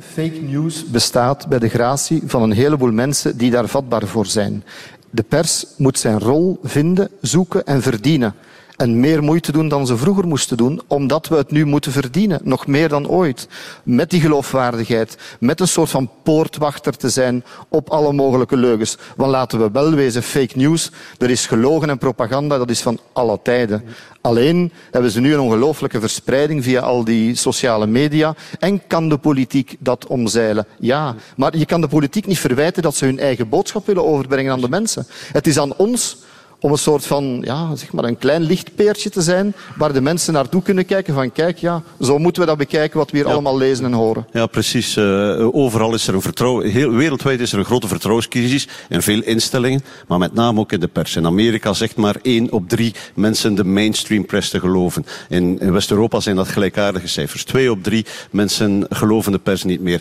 R: Fake news bestaat bij de gratie van een heleboel mensen die daar vatbaar voor zijn. De pers moet zijn rol vinden, zoeken en verdienen. En meer moeite doen dan ze vroeger moesten doen, omdat we het nu moeten verdienen. Nog meer dan ooit. Met die geloofwaardigheid. Met een soort van poortwachter te zijn op alle mogelijke leugens. Want laten we wel wezen, fake news. Er is gelogen en propaganda, dat is van alle tijden. Alleen hebben ze nu een ongelooflijke verspreiding via al die sociale media. En kan de politiek dat omzeilen? Ja. Maar je kan de politiek niet verwijten dat ze hun eigen boodschap willen overbrengen aan de mensen. Het is aan ons om een soort van, ja, zeg maar een klein lichtpeertje te zijn, waar de mensen naartoe kunnen kijken van, kijk, ja, zo moeten we dat bekijken wat we hier ja. allemaal lezen en horen.
S: Ja, precies. Uh, overal is er een vertrouwen, heel wereldwijd is er een grote vertrouwenscrisis in veel instellingen, maar met name ook in de pers. In Amerika zegt maar één op drie mensen de mainstream press te geloven. In, in West-Europa zijn dat gelijkaardige cijfers. Twee op drie mensen geloven de pers niet meer.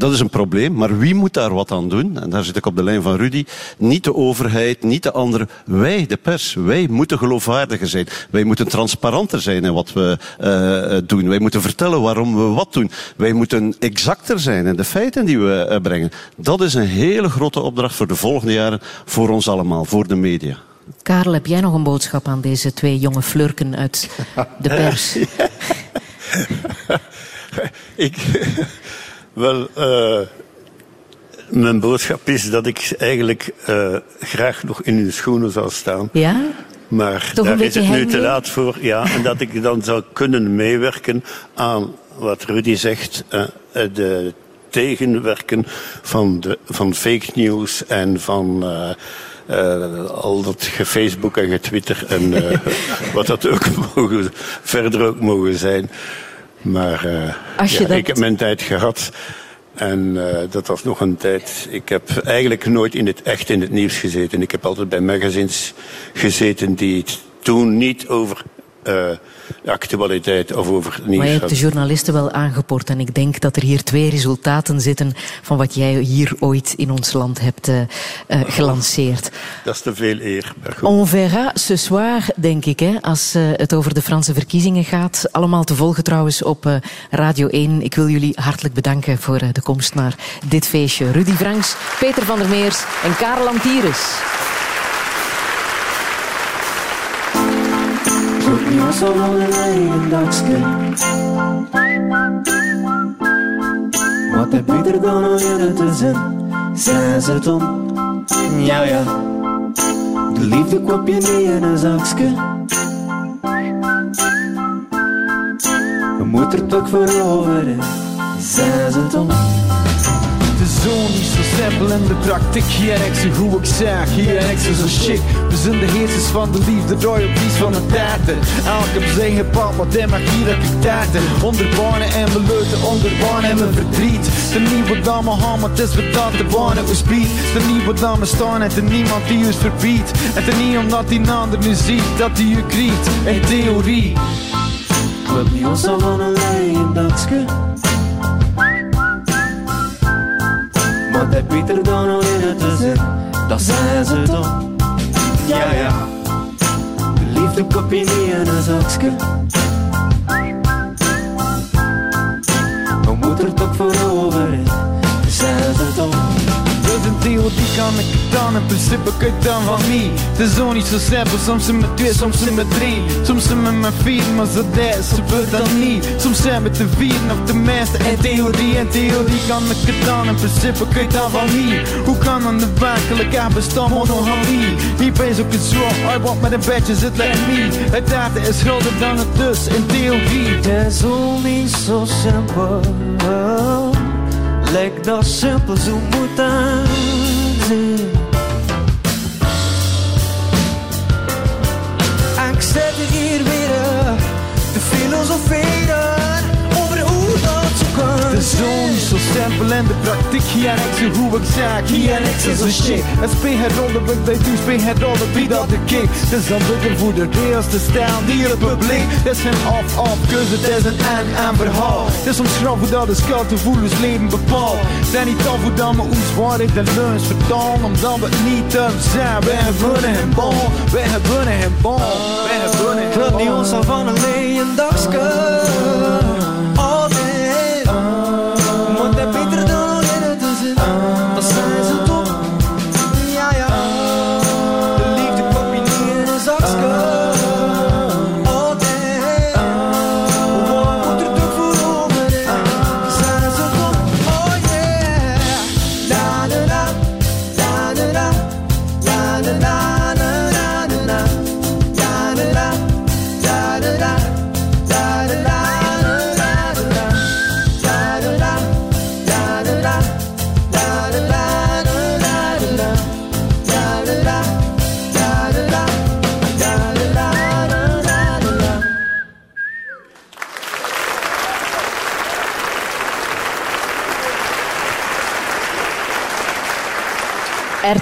S: Dat is een probleem, maar wie moet daar wat aan doen? En daar zit ik op de lijn van Rudy. Niet de overheid, niet de anderen. Wij, de pers, wij moeten geloofwaardiger zijn. Wij moeten transparanter zijn in wat we uh, doen. Wij moeten vertellen waarom we wat doen. Wij moeten exacter zijn in de feiten die we uh, brengen. Dat is een hele grote opdracht voor de volgende jaren, voor ons allemaal, voor de media.
B: Karel, heb jij nog een boodschap aan deze twee jonge flurken uit de pers?
Q: ik... Wel, uh, mijn boodschap is dat ik eigenlijk uh, graag nog in uw schoenen zou staan.
B: Ja?
Q: Maar
B: Toch
Q: daar is het nu te laat voor. Ja, en dat ik dan zou kunnen meewerken aan wat Rudy zegt, uh, de tegenwerken van, de, van fake news en van eh, al dat gefacebook en getwitter en eh, wat dat ook mogen, verder ook mogen zijn. Maar eh,
B: Als je
Q: ja,
B: dat-
Q: ik heb mijn tijd gehad. En eh, dat was nog een tijd. Ik heb eigenlijk nooit in het, echt in het nieuws gezeten. Ik heb altijd bij magazines gezeten die het toen niet over eh, actualiteit of over nieuws
B: Maar je hebt de journalisten wel aangeport. En ik denk dat er hier twee resultaten zitten van wat jij hier ooit in ons land hebt eh, eh, gelanceerd.
Q: Dat is te veel eer.
B: On verra ce soir, denk ik, hè, als het over de Franse verkiezingen gaat. Allemaal te volgen trouwens op Radio 1. Ik wil jullie hartelijk bedanken voor de komst naar dit feestje. Rudy Franks, Peter van der Meers en Karel Antires.
I: Put me on some on een eigen dakske. Wat heb beter dan alleen te zijn? Zijn ze tom? Ja, ja. De liefde koop je niet in een zakske. Je moet er toch voor over. Zijn ze tom?
F: Het is simpel in de praktijk. Hier ik zo goed ik zeg, hier ik zo zo chic. We zijn de heersers van de liefde, pies van de taarten. Elk op zijn gepakt, maar dit mag hier heb ik taarten. Onder banen en beleuten, onder banen en mijn verdriet. De nieuwe maar het is dat de banen we speed. De nieuwe dame staan en er niemand die ons verbiedt. En het niet omdat die ander nu ziet, dat die u kriet. In theorie.
I: Club niet ons een eigen Maar dat beter dan alleen te zijn. Dat zijn ze toch? Ja, ja. De liefde koop je niet in een zakske. We moeten er toch voor
F: theorie kan ik het dan, in principe het dan van mij. Het is zo niet zo simpel, soms zijn we twee, soms zijn we drie. Soms zijn we met vier, maar zo zo wordt dat niet. Soms zijn we te vier, of de meeste. In theorie, in theorie kan ik het dan, in principe het dan van mij. Hoe kan dan de werkelijkheid bestaan monogamie? Hier ben je ook een zo, hij wordt met een bedje zit like me. Het data is groter dan het dus, in theorie.
I: Het is al niet zo simpel. Lijkt dat simpel zo moet zijn. En ik zit hier weer eh, te filosoferen
F: simpel in de praktijk. Hier en ik zo hoe ik zeg, hier en ik zo shit. Het speel het rollen, wat wij doen, speel het rollen, wie dat de kick. Is dan beter voor de rails te staan, die het publiek. Het is geen af-af, keuze, het is een en-en verhaal. Is soms grap hoe dat de schuil te voelen, ons leven bepaalt. Het is niet af hoe dat we ons waarheid en leuns vertalen, omdat we niet te zijn. Wij hebben een bal, wij hebben een bal, wij hebben een
I: Club die ons al van een leien dakske.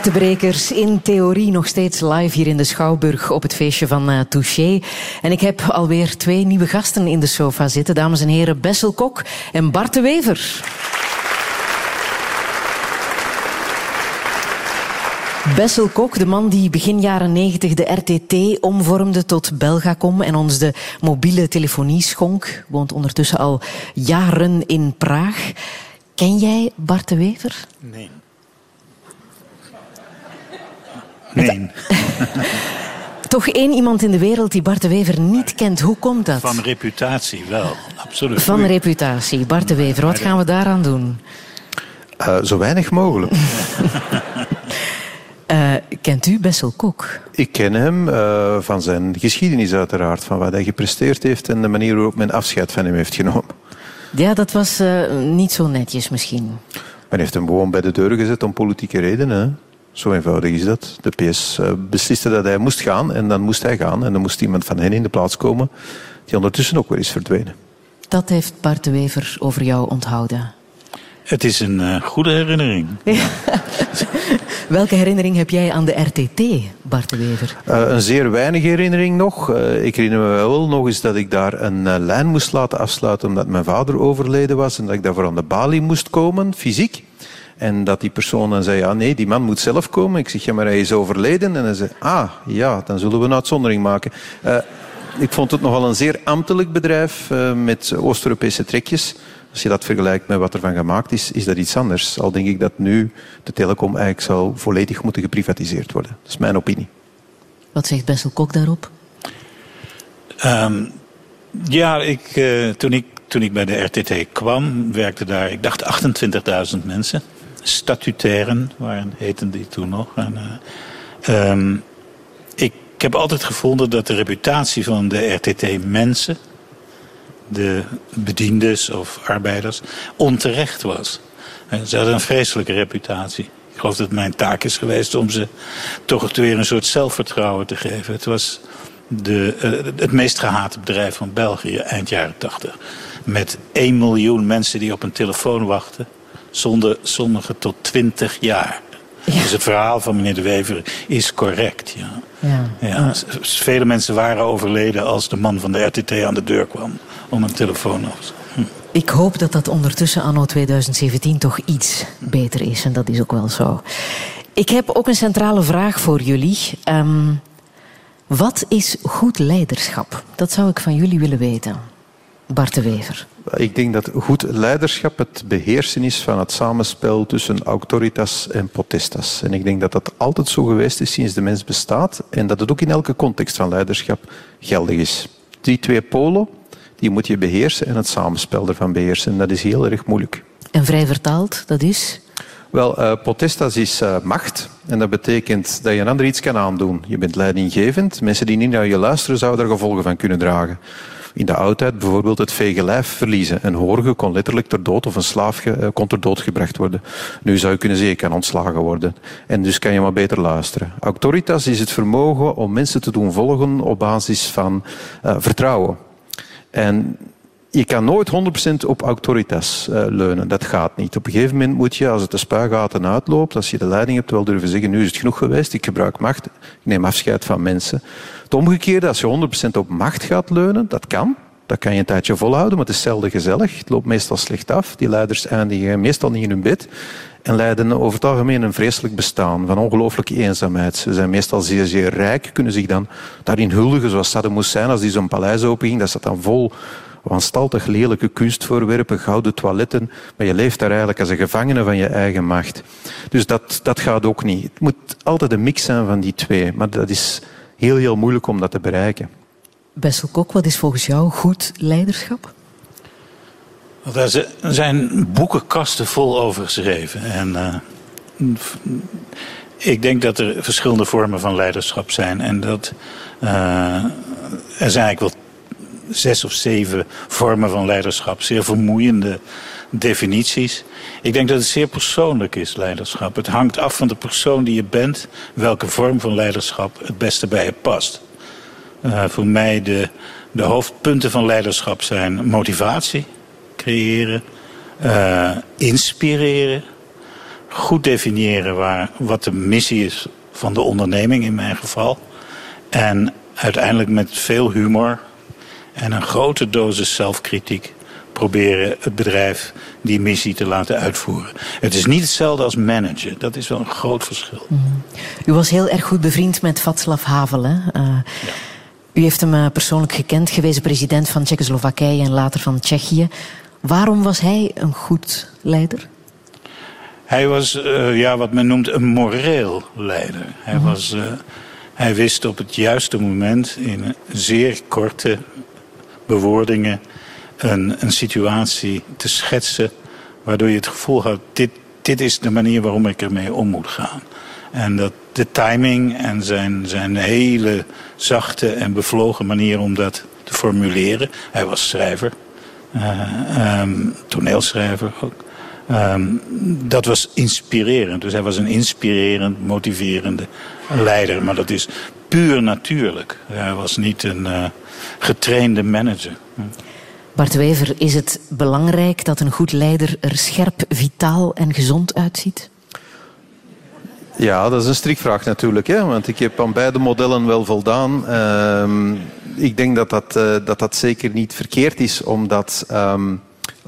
B: Ertebrekers in theorie nog steeds live hier in de Schouwburg op het feestje van Touché. En ik heb alweer twee nieuwe gasten in de sofa zitten. Dames en heren, Bessel Kok en Bart de Wever. Bessel Kok, de man die begin jaren 90 de RTT omvormde tot Belgacom en ons de mobiele telefonie schonk, woont ondertussen al jaren in Praag. Ken jij Bart de Wever?
T: Nee. Nee.
B: Toch één iemand in de wereld die Bart de Wever niet kent. Hoe komt dat?
T: Van reputatie wel, absoluut.
B: Van reputatie. Bart de Wever, wat gaan we daaraan doen?
U: Eh, zo weinig mogelijk.
B: Eh, kent u Bessel Kok?
U: Ik ken hem eh, van zijn geschiedenis uiteraard, van wat hij gepresteerd heeft en de manier waarop men afscheid van hem heeft genomen.
B: Ja, dat was eh, niet zo netjes misschien.
U: Men heeft hem gewoon bij de deur gezet om politieke redenen. Zo eenvoudig is dat. De PS uh, besliste dat hij moest gaan en dan moest hij gaan. En dan moest iemand van hen in de plaats komen die ondertussen ook weer is verdwenen.
B: Dat heeft Bart de Wever over jou onthouden.
T: Het is een uh, goede herinnering.
B: Welke herinnering heb jij aan de RTT, Bart de Wever?
U: Uh, een zeer weinig herinnering nog. Uh, ik herinner me wel nog eens dat ik daar een lijn moest laten afsluiten omdat mijn vader overleden was en dat ik daarvoor aan de balie moest komen, fysiek. En dat die persoon dan zei, ja nee, die man moet zelf komen. Ik zeg, ja maar hij is overleden. En hij zei, ah ja, dan zullen we een uitzondering maken. ik vond het nogal een zeer ambtelijk bedrijf met Oost-Europese trekjes. Als je dat vergelijkt met wat er van gemaakt is, is dat iets anders. Al denk ik dat nu de telecom eigenlijk zou volledig moeten geprivatiseerd worden. Dat is mijn opinie.
B: Wat zegt Bessel Kok daarop?
T: Um, ja, ik, uh, toen, ik, toen ik bij de RTT kwam, werkte daar, ik dacht 28.000 mensen. Statutairen waren, heten die toen nog. En, uh, um, ik, heb altijd gevonden dat de reputatie van de RTT mensen de bediendes of arbeiders onterecht was. ze hadden een vreselijke reputatie. Ik geloof dat mijn taak is geweest om ze toch weer een soort zelfvertrouwen te geven. Het was de, uh, het meest gehate bedrijf van België eind jaren 80. Met 1 miljoen mensen die op een telefoon wachten. Zonder, sommigen tot 20 jaar. Ja. Dus het verhaal van meneer De Wever is correct. Ja. Ja. ja. Vele mensen waren overleden als de man van de RTT aan de deur kwam om een telefoon op hm.
B: Ik hoop dat dat ondertussen anno 2017 toch iets beter is. En dat is ook wel zo. Ik heb ook een centrale vraag voor jullie. Um, wat is goed leiderschap? Dat zou ik van jullie willen weten. Bart de Wever.
U: Ik denk dat goed leiderschap het beheersen is van het samenspel tussen autoritas en potestas. En ik denk dat dat altijd zo geweest is sinds de mens bestaat en dat het ook in elke context van leiderschap geldig is. Die twee polen, die moet je beheersen en het samenspel ervan beheersen. En dat is heel erg moeilijk.
B: En vrij vertaald, dat is?
U: Wel, uh, potestas is uh, macht. En dat betekent dat je een ander iets kan aandoen. Je bent leidinggevend. Mensen die niet naar je luisteren, zouden er gevolgen van kunnen dragen. In de oudheid bijvoorbeeld het vege lijf verliezen. Een horige kon letterlijk ter dood of een slaaf uh, kon ter dood gebracht worden. Nu zou je kunnen zeggen, kan ontslagen worden. En dus kan je maar beter luisteren. Autoritas is het vermogen om mensen te doen volgen op basis van vertrouwen. En je kan nooit 100% op autoritas uh, leunen. Dat gaat niet. Op een gegeven moment moet je, als het de spuigaten uitloopt, als je de leiding hebt, wel durven zeggen, nu is het genoeg geweest, ik gebruik macht, ik neem afscheid van mensen. Het omgekeerde, als je 100% op macht gaat leunen, dat kan. Dat kan je een tijdje volhouden, maar het is zelden gezellig. Het loopt meestal slecht af. Die leiders eindigen meestal niet in hun bed en leiden over het algemeen een vreselijk bestaan van ongelooflijke eenzaamheid. Ze zijn meestal zeer, zeer rijk, kunnen zich dan daarin huldigen zoals Saddam Hussein als die zo'n paleis openging. Dat staat dan vol wanstaltig lelijke kunstvoorwerpen, gouden toiletten, maar je leeft daar eigenlijk als een gevangene van je eigen macht. Dus dat, dat gaat ook niet. Het moet altijd een mix zijn van die twee, maar dat is heel, heel moeilijk om dat te bereiken.
B: Bessel Kok, wat is volgens jou goed leiderschap?
T: Er zijn boekenkasten vol over geschreven. En uh, ik denk dat er verschillende vormen van leiderschap zijn. En dat uh, er zijn eigenlijk wel zes of zeven vormen van leiderschap. Zeer vermoeiende definities. Ik denk dat het zeer persoonlijk is, leiderschap. Het hangt af van de persoon die je bent, welke vorm van leiderschap het beste bij je past. Uh, voor mij de, de hoofdpunten van leiderschap zijn motivatie creëren, uh, inspireren, goed definiëren waar, wat de missie is van de onderneming in mijn geval. En uiteindelijk met veel humor en een grote dosis zelfkritiek proberen het bedrijf die missie te laten uitvoeren. Het is niet hetzelfde als managen. Dat is wel een groot verschil. Mm.
B: U was heel erg goed bevriend met Václav Havel. Hè? Uh, ja. U heeft hem uh, persoonlijk gekend, gewezen president van Tsjechoslowakije en later van Tsjechië. Waarom was hij een goed leider?
T: Hij was uh, ja, wat men noemt een moreel leider. Hij, mm -hmm. was, uh, hij wist op het juiste moment in zeer korte bewoordingen een, een situatie te schetsen waardoor je het gevoel had, dit, dit is de manier waarom ik ermee om moet gaan. En dat de timing en zijn, zijn hele zachte en bevlogen manier om dat te formuleren. Hij was schrijver, uh, um, toneelschrijver ook. Ehm, dat was inspirerend. Dus hij was een inspirerend, motiverende leider. Maar dat is puur natuurlijk. Hij was niet een eh, getrainde manager.
B: Bart Wever, is het belangrijk dat een goed leider er scherp, vitaal en gezond uitziet?
U: Ja, dat is een strikvraag natuurlijk. Hè? Want ik heb aan beide modellen wel voldaan. Ehm, ik denk dat dat, eh, dat dat zeker niet verkeerd is, omdat... ehm,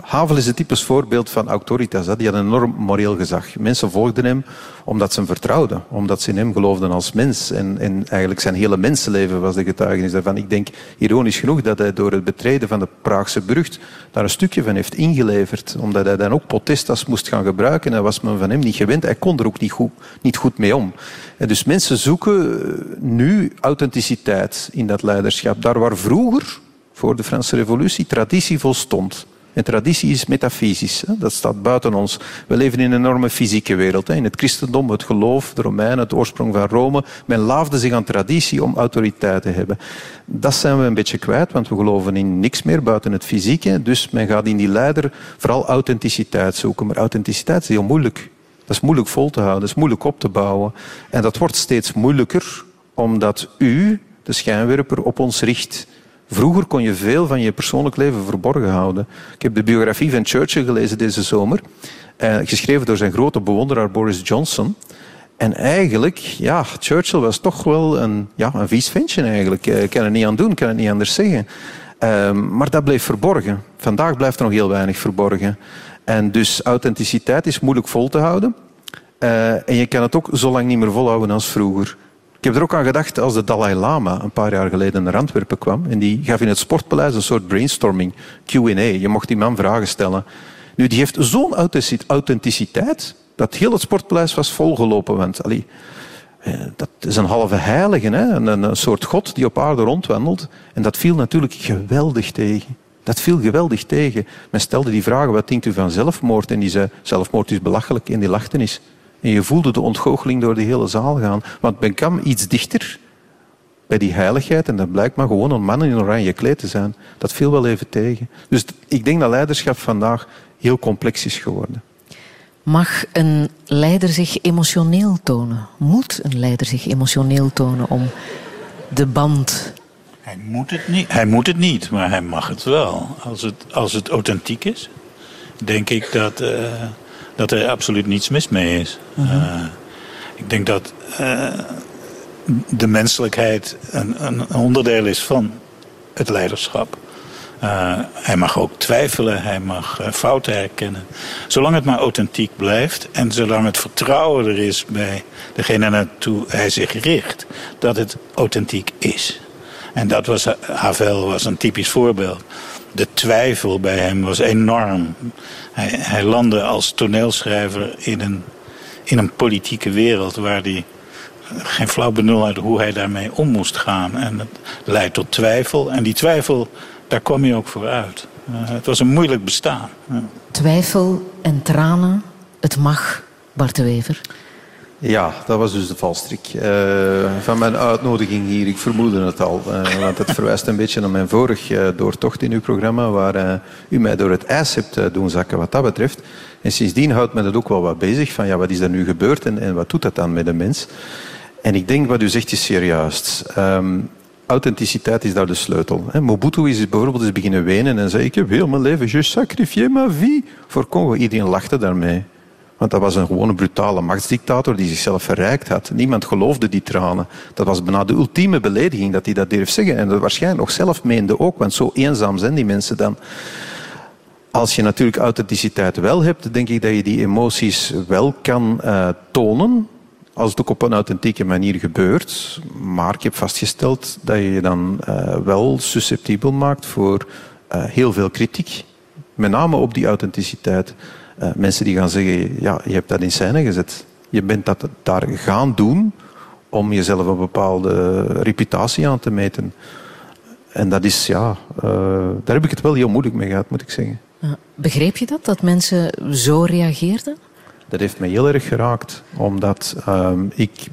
U: Havel is het typisch voorbeeld van autoritas. Hè. Die had een enorm moreel gezag. Mensen volgden hem omdat ze hem vertrouwden. Omdat ze in hem geloofden als mens. En, en eigenlijk zijn hele mensenleven was de getuigenis daarvan. Ik denk, ironisch genoeg, dat hij door het betreden van de Praagse brug daar een stukje van heeft ingeleverd. Omdat hij dan ook potestas moest gaan gebruiken. En was men van hem niet gewend. Hij kon er ook niet goed, niet goed mee om. En dus mensen zoeken eh, nu authenticiteit in dat leiderschap. Daar waar vroeger, voor de Franse revolutie, traditie volstond. En traditie is metafysisch. Dat staat buiten ons. We leven in een enorme fysieke wereld. In het christendom, het geloof, de Romeinen, het oorsprong van Rome. Men laafde zich aan traditie om autoriteit te hebben. Dat zijn we een beetje kwijt, want we geloven in niks meer buiten het fysieke. Dus men gaat in die leider vooral authenticiteit zoeken. Maar authenticiteit is heel moeilijk. Dat is moeilijk vol te houden, dat is moeilijk op te bouwen. En dat wordt steeds moeilijker omdat u, de schijnwerper, op ons richt. Vroeger kon je veel van je persoonlijk leven verborgen houden. Ik heb de biografie van Churchill gelezen deze zomer, eh, geschreven door zijn grote bewonderaar Boris Johnson. En eigenlijk, ja, Churchill was toch wel een, ja, een vies ventje eigenlijk. Eh, Ik kan er niet aan doen, kan het niet anders zeggen. Ehm, maar dat bleef verborgen. Vandaag blijft er nog heel weinig verborgen. En dus authenticiteit is moeilijk vol te houden. Eh, en je kan het ook zo lang niet meer volhouden als vroeger. Ik heb er ook aan gedacht als de Dalai Lama een paar jaar geleden naar Antwerpen kwam. En die gaf in het Sportpaleis een soort brainstorming, Q&A. Je mocht die man vragen stellen. Nu, die heeft zo'n authentic- authenticiteit dat heel het Sportpaleis was volgelopen. Want allee, eh, dat is een halve heilige, hè? Een, soort god die op aarde rondwandelt. En dat viel natuurlijk geweldig tegen. Dat viel geweldig tegen. Men stelde die vragen, wat denkt u van zelfmoord? En die zei, zelfmoord is belachelijk. En die lachte eens. En je voelde de ontgoocheling door de hele zaal gaan. Want men kwam iets dichter bij die heiligheid. En dat blijkt maar gewoon een man in oranje kleed te zijn. Dat viel wel even tegen. Dus ik denk dat leiderschap vandaag heel complex is geworden.
B: Mag een leider zich emotioneel tonen? Moet een leider zich emotioneel tonen om de band
T: Hij moet het niet, hij moet het niet maar hij mag het wel. Als het, als het authentiek is, denk ik dat, eh, dat er absoluut niets mis mee is. Eh, ik denk dat eh, de menselijkheid een, een onderdeel is van het leiderschap. Eh, hij mag ook twijfelen, hij mag fouten herkennen. Zolang het maar authentiek blijft en zolang het vertrouwen er is bij degene naartoe hij zich richt, dat het authentiek is. En dat was, Havel was een typisch voorbeeld. De twijfel bij hem was enorm. Hij, landde als toneelschrijver in een, in een politieke wereld waar hij geen flauw benul had hoe hij daarmee om moest gaan. En het leidt tot twijfel. En die twijfel, daar kwam hij ook voor uit. Eh, het was een moeilijk bestaan.
B: Twijfel en tranen? Het mag, Bart de Wever.
U: Ja, dat was dus de valstrik eh, van mijn uitnodiging hier. Ik vermoedde het al, eh, want het verwijst een beetje naar mijn vorig eh, doortocht in uw programma, waar u mij door het ijs hebt doen zakken wat dat betreft. En sindsdien houdt me dat ook wel wat bezig, van ja, wat is er nu gebeurd en, en wat doet dat dan met een mens? En ik denk wat u zegt is juist. Ehm, authenticiteit is daar de sleutel. hè. Mobutu is bijvoorbeeld eens beginnen wenen en zei ik heb heel mijn leven, je sacrifié ma vie voor Congo. Iedereen lachte daarmee. Want dat was een gewone brutale machtsdictator die zichzelf verrijkt had. Niemand geloofde die tranen. Dat was bijna de ultieme belediging dat hij dat durft zeggen. En dat waarschijnlijk nog zelf meende ook, want zo eenzaam zijn die mensen dan. Als je natuurlijk authenticiteit wel hebt, denk ik dat je die emoties wel kan eh, tonen. Als het ook op een authentieke manier gebeurt. Maar ik heb vastgesteld dat je je dan eh, wel susceptibel maakt voor eh, heel veel kritiek. Met name op die authenticiteit. Eh, mensen die gaan zeggen, ja, je hebt dat in scène gezet. Je bent dat daar gaan doen om jezelf een bepaalde reputatie aan te meten. En dat is, ja, eh, daar heb ik het wel heel moeilijk mee gehad, moet ik zeggen.
B: Begreep je dat, dat mensen zo reageerden?
U: Dat heeft mij heel erg geraakt, omdat ehm, ik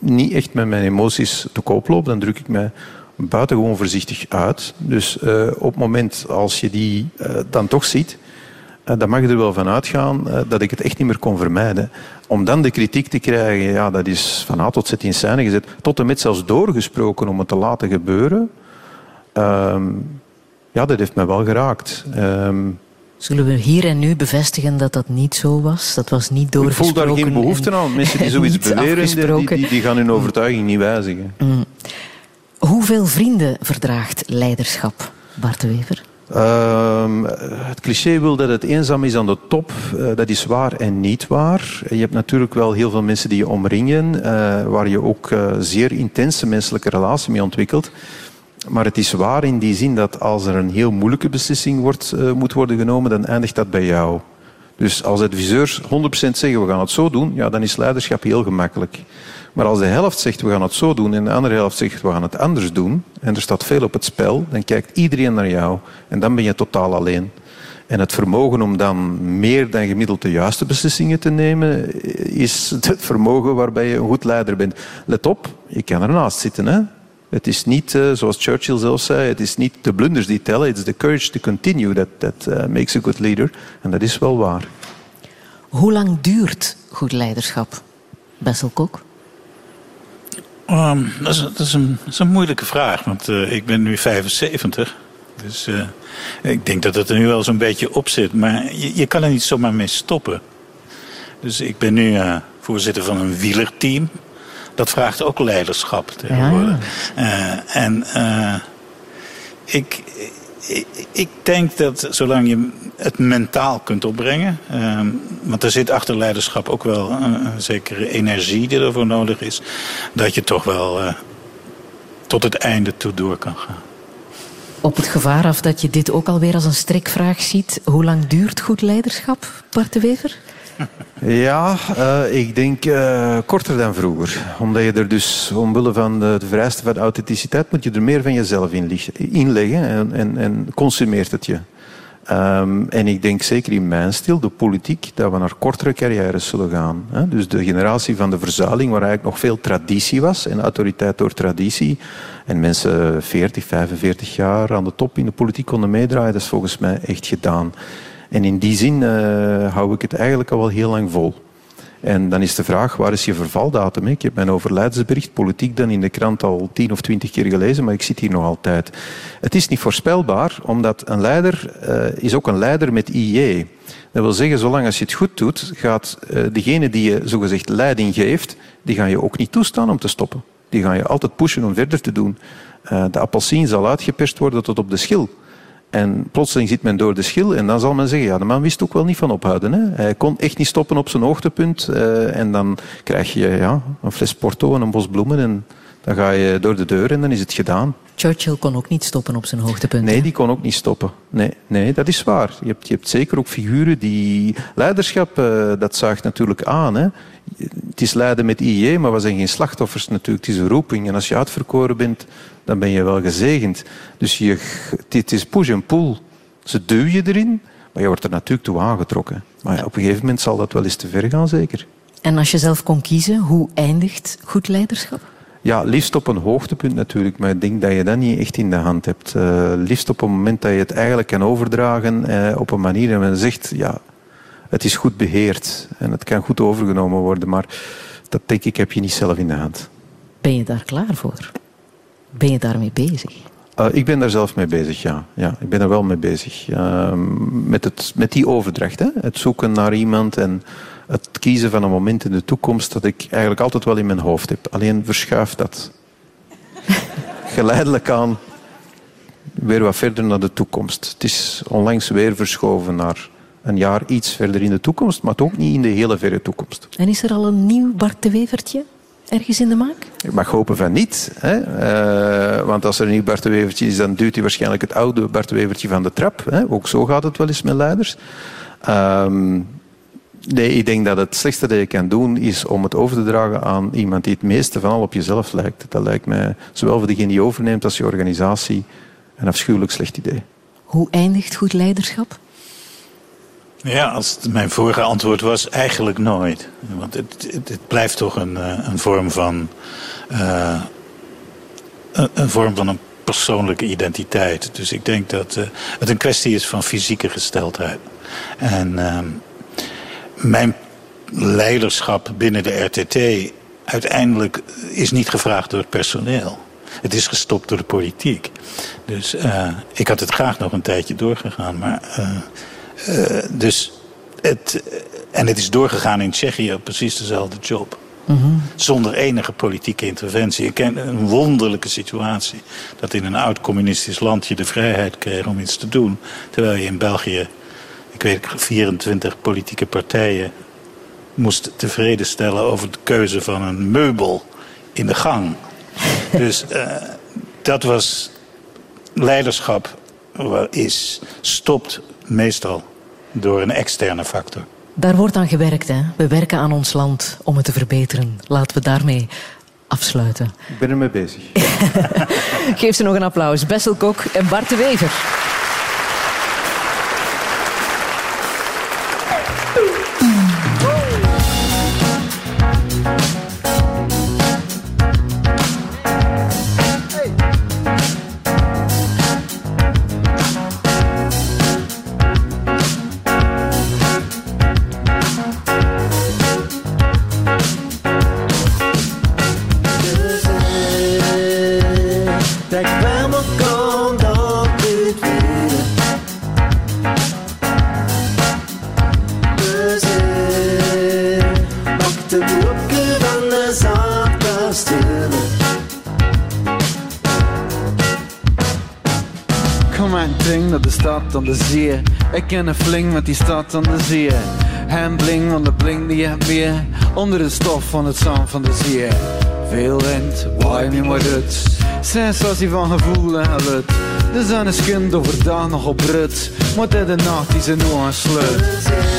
U: niet echt met mijn emoties te koop loop. Dan druk ik mij buitengewoon voorzichtig uit. Dus eh, op het moment als je die dan toch ziet, dan mag je er wel van uitgaan uh, dat ik het echt niet meer kon vermijden. Om dan de kritiek te krijgen, ja, dat is van A tot Z in scène gezet. Tot en met zelfs doorgesproken om het te laten gebeuren. Um, ja, dat heeft mij wel geraakt. Um,
B: Zullen we hier en nu bevestigen dat dat niet zo was? Dat was niet doorgesproken.
U: Ik voel daar geen behoefte aan. Mensen die zoiets beweren, die, die, die, gaan hun overtuiging niet wijzigen.
B: Mm. Hoeveel vrienden verdraagt leiderschap, Bart de Wever?
U: Uh, het cliché wil dat het eenzaam is aan de top. Uh, dat is waar en niet waar. Je hebt natuurlijk wel heel veel mensen die je omringen, uh, waar je ook uh, zeer intense menselijke relatie mee ontwikkelt. Maar het is waar in die zin dat als er een heel moeilijke beslissing wordt, moet worden genomen, dan eindigt dat bij jou. Dus als adviseurs 100% zeggen we gaan het zo doen, ja, dan is leiderschap heel gemakkelijk. Maar als de helft zegt we gaan het zo doen en de andere helft zegt we gaan het anders doen en er staat veel op het spel, dan kijkt iedereen naar jou en dan ben je totaal alleen. En het vermogen om dan meer dan gemiddeld de juiste beslissingen te nemen, is het vermogen waarbij je een goed leider bent. Let op, je kan ernaast zitten. Hè? Het is niet, uh, zoals Churchill zelf zei, het is niet de blunders die tellen, het is the courage to continue that, that uh, makes a good leader. En dat is wel waar.
B: Hoe lang duurt goed leiderschap? Bessel Kok?
T: Um, dat, is, dat, is een, dat, is, een, moeilijke vraag, want uh, ik ben nu 75. Dus uh, ik denk dat het er nu wel zo'n beetje op zit. Maar je, je, kan er niet zomaar mee stoppen. Dus ik ben nu uh, voorzitter van een wielerteam. Dat vraagt ook leiderschap tegenwoordig. Ja. en ik, ik, ik, denk dat zolang je het mentaal kunt opbrengen. Uh, want er zit achter leiderschap ook wel een, zekere energie die ervoor nodig is. Dat je toch wel uh, tot het einde toe door kan gaan.
B: Op het gevaar af dat je dit ook alweer als een strikvraag ziet. Hoe lang duurt goed leiderschap, Bart de Wever?
U: Ja, uh, ik denk uh, korter dan vroeger. Omdat je er dus, omwille van de, de vereisten van authenticiteit, moet je er meer van jezelf in inleggen en, en, en consumeert het je. Um, en ik denk zeker in mijn stil, de politiek, dat we naar kortere carrières zullen gaan. Hè? Dus de generatie van de verzuiling, waar eigenlijk nog veel traditie was en autoriteit door traditie. En mensen 40, 45 jaar aan de top in de politiek konden meedraaien, dat is volgens mij echt gedaan. En in die zin uh, hou ik het eigenlijk al wel heel lang vol. En dan is de vraag, waar is je vervaldatum? Ik heb mijn overlijdensbericht politiek dan in de krant al tien of twintig keer gelezen, maar ik zit hier nog altijd. Het is niet voorspelbaar, omdat een leider uh, is ook een leider met IJ. Dat wil zeggen, zolang als je het goed doet, gaat uh, degene die je zogezegd leiding geeft, die gaan je ook niet toestaan om te stoppen. Die gaan je altijd pushen om verder te doen. De appelsien zal uitgeperst worden tot op de schil. En plotseling zit men door de schil en dan zal men zeggen, ja, de man wist ook wel niet van ophouden. Hè? Hij kon echt niet stoppen op zijn hoogtepunt. Uh, en dan krijg je ja, een fles porto en een bos bloemen en dan ga je door de deur en dan is het gedaan.
B: Churchill kon ook niet stoppen op zijn hoogtepunt.
U: Nee, die kon ook niet stoppen. Nee, nee dat is waar. Je hebt, je hebt zeker ook figuren die... Leiderschap, uh, dat zaagt natuurlijk aan. Hè? Het is leiden met IE, maar we zijn geen slachtoffers natuurlijk. Het is een roeping. En als je uitverkoren bent, dan ben je wel gezegend. Dus je, het is push en pull. Ze duw je erin, maar je wordt er natuurlijk toe aangetrokken. Maar ja, op een gegeven moment zal dat wel eens te ver gaan, zeker.
B: En als je zelf kon kiezen, hoe eindigt goed leiderschap?
U: Ja, liefst op een hoogtepunt natuurlijk, maar ik denk dat je dat niet echt in de hand hebt. Uh, liefst op een moment dat je het eigenlijk kan overdragen uh, op een manier en men zegt, ja, het is goed beheerd en het kan goed overgenomen worden, maar dat denk ik heb je niet zelf in de hand.
B: Ben je daar klaar voor? Ben je daarmee bezig?
U: Uh, ik ben daar zelf mee bezig, ja. ja ik ben er wel mee bezig. Uh, met, het, met die overdracht, hè? het zoeken naar iemand en het kiezen van een moment in de toekomst dat ik eigenlijk altijd wel in mijn hoofd heb. Alleen verschuift dat geleidelijk aan weer wat verder naar de toekomst. Het is onlangs weer verschoven naar een jaar iets verder in de toekomst, maar ook niet in de hele verre toekomst.
B: En is er al een nieuw Bart de Wevertje ergens in de maak?
U: Ik mag hopen van niet. Hè? Uh, want als er een nieuw Bart de Wevertje is, dan duwt hij waarschijnlijk het oude Bart de Wevertje van de trap. Hè? Ook zo gaat het wel eens met leiders. Um, Nee, ik denk dat het slechtste dat je kan doen is om het over te dragen aan iemand die het meeste van al op jezelf lijkt. Dat lijkt mij, zowel voor degene die overneemt als je organisatie, een afschuwelijk slecht idee.
B: Hoe eindigt goed leiderschap?
T: Ja, als het mijn vorige antwoord was, eigenlijk nooit. Want het, het, het blijft toch een, eh, een vorm van. Uh, een, een, vorm van een persoonlijke identiteit. Dus ik denk dat uh, het een kwestie is van fysieke gesteldheid. En ehm, mijn leiderschap binnen de RTT uiteindelijk is niet gevraagd door het personeel. Het is gestopt door de politiek. Dus eh, ik had het graag nog een tijdje doorgegaan. Maar, eh, eh, dus het, en het is doorgegaan in Tsjechië precies dezelfde job. Zonder enige politieke interventie. Ik ken een wonderlijke situatie. Dat in een oud communistisch land je de vrijheid kreeg om iets te doen. Terwijl je in België, ik weet 24 politieke partijen moest tevreden stellen over de keuze van een meubel in de gang. Dus eh, dat was leiderschap is stopt meestal door een externe factor.
B: Daar wordt aan gewerkt. Hè. We werken aan ons land om het te verbeteren. Laten we daarmee afsluiten.
U: Ik ben ermee bezig.
B: Geef ze nog een applaus. Bessel Kok en Bart de Wever.
V: Ik
F: ken een fling met die stad aan de zee. Hem bling, want de bling die hebt meer. Onder de stof van het zand van de zee. Veel wind, waai niet maar dit. Als hij van gevoel en gelut. De zon is kind overdag nog op rut. Maar in de nacht is er nog een slut.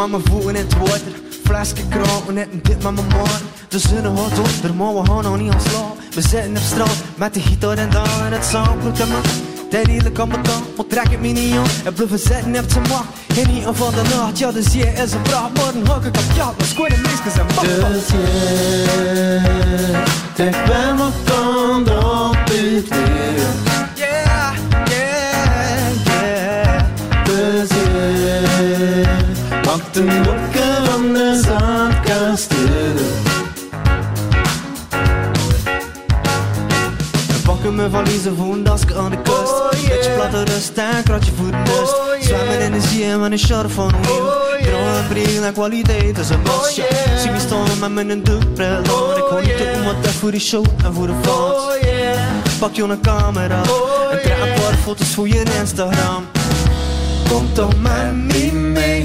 I: Met mijn voeten in het water. Flesje kropen net een dit met mijn man. De zon houdt onder, maar we gaan nog niet aan slaap. We zitten op straat met de gitaar en dan en het zandbloed en man. De hele kan bekant, maar trek het me niet aan. En blijven zitten op zijn macht. In ieder geval de nacht, ja, de zee is een praat. Maar een hak ik op ja, maar square de meisjes en
V: Dus je trek bij me kant op dit weer. De boeken van de zandkastelen.
I: Pakken mijn valiezen voor een aan de kust. Beetje platte rust en kratje voor de nust. Zwemmen in de zee met een short van wiel. Droom en bril en kwaliteit is een must. ja. Zie me staan met mijn doekbril aan. Ik hou niet op wat dat voor de show en voor de fans. Pak je een camera en trek een paar foto's voor je Instagram.
V: Kom toch met me mee,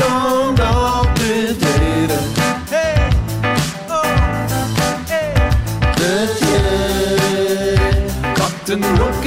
V: Don't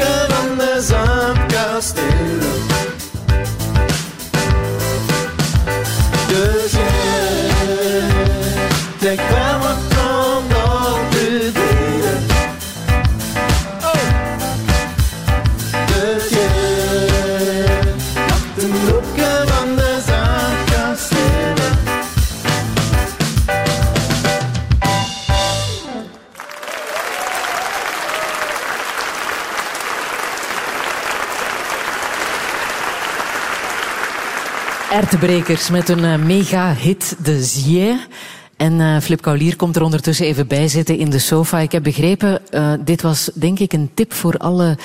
B: Ertebrekers met een eh, mega-hit, De Zie. En eh, Flip Kaulier komt er ondertussen even bij zitten in de sofa. Ik heb begrepen, eh, dit was denk ik een tip voor alle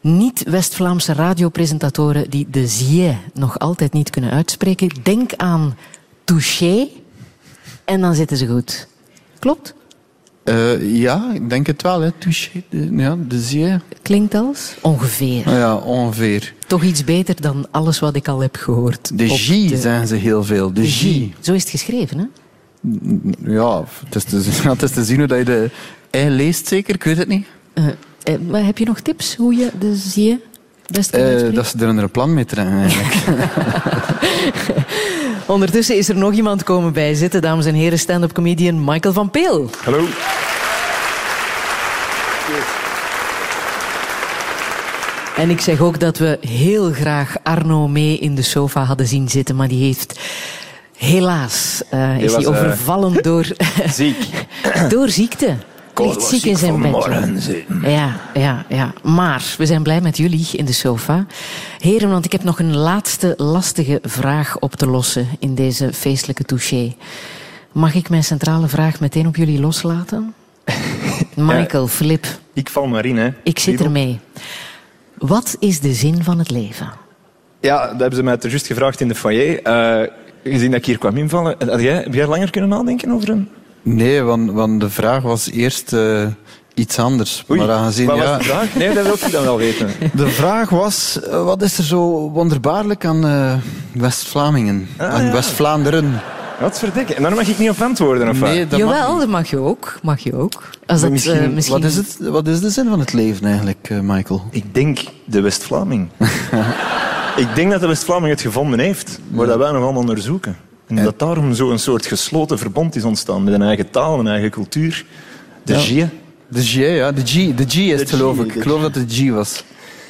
B: niet-West-Vlaamse radiopresentatoren die De Zie nog altijd niet kunnen uitspreken. Denk aan touché en dan zitten ze goed. Klopt?
F: Eh, ja, ik denk het wel. Hè. Touché, de, ja, de zee.
B: Klinkt als? Ongeveer.
F: Ah ja, ongeveer.
B: Toch iets beter dan alles wat ik al heb gehoord.
F: De J zeggen ze heel veel. De. J.
B: Zo is het geschreven, hè?
F: Ja, het is, te, zien- het is te zien hoe dat je de I leest zeker, ik weet het niet.
B: Eh, eh, maar heb je nog tips hoe je de zie best kunt
F: Eh, dat ze er een plan mee trekken eigenlijk.
B: Ondertussen is er nog iemand komen bijzitten, dames en heren, stand-up comedian Michael van Peel.
W: Hallo.
B: En ik zeg ook dat we heel graag Arno mee in de sofa hadden zien zitten, maar die heeft helaas eh,
W: Die
B: is
W: was, eh,
B: overvallen door,
W: Ziek.
B: door ziekte. Ligt
W: wel
B: ziek in zijn bed. Ja, ja, ja. Maar we zijn blij met jullie in de sofa. Heren, want ik heb nog een laatste lastige vraag op te lossen in deze feestelijke touché. Mag ik mijn centrale vraag meteen op jullie loslaten? Michael, Flip,
W: Ik val maar in, hè.
B: ik zit ermee. Wat is de zin van het leven?
W: Ja, dat hebben ze mij juist gevraagd in de foyer. Eh, gezien dat ik hier kwam invallen, had jij, heb jij langer kunnen nadenken over een...
F: Nee, want, want de vraag was eerst eh, iets anders.
W: Oei,
F: maar aangezien,
W: wat was
F: ja,
W: de vraag? Nee, dat wil ik dan wel weten.
F: De vraag was, eh, wat is er zo wonderbaarlijk aan eh, West-Vlamingen?
W: Ah,
F: aan
W: ja.
F: West-Vlaanderen?
W: Wat verdikken? En daar mag ik niet op antwoorden, of wat?
F: Nee, dat mag
B: Jawel,
F: niet.
B: dat mag je ook. Mag je ook. Als dat,
W: misschien-
B: eh, misschien...
F: Wat, is het, wat is de zin van het leven eigenlijk, eh, Michael?
W: Ik denk de West-Vlaming. ik denk dat de West-Vlaming het gevonden heeft, maar dat wij nog allemaal onderzoeken. En dat daarom zo'n soort gesloten verbond is ontstaan met een eigen taal, een eigen cultuur. De
F: Ja.
W: G.
F: De G, ja. De G, de G is het, geloof
W: G,
F: ik. Ik geloof dat het G was.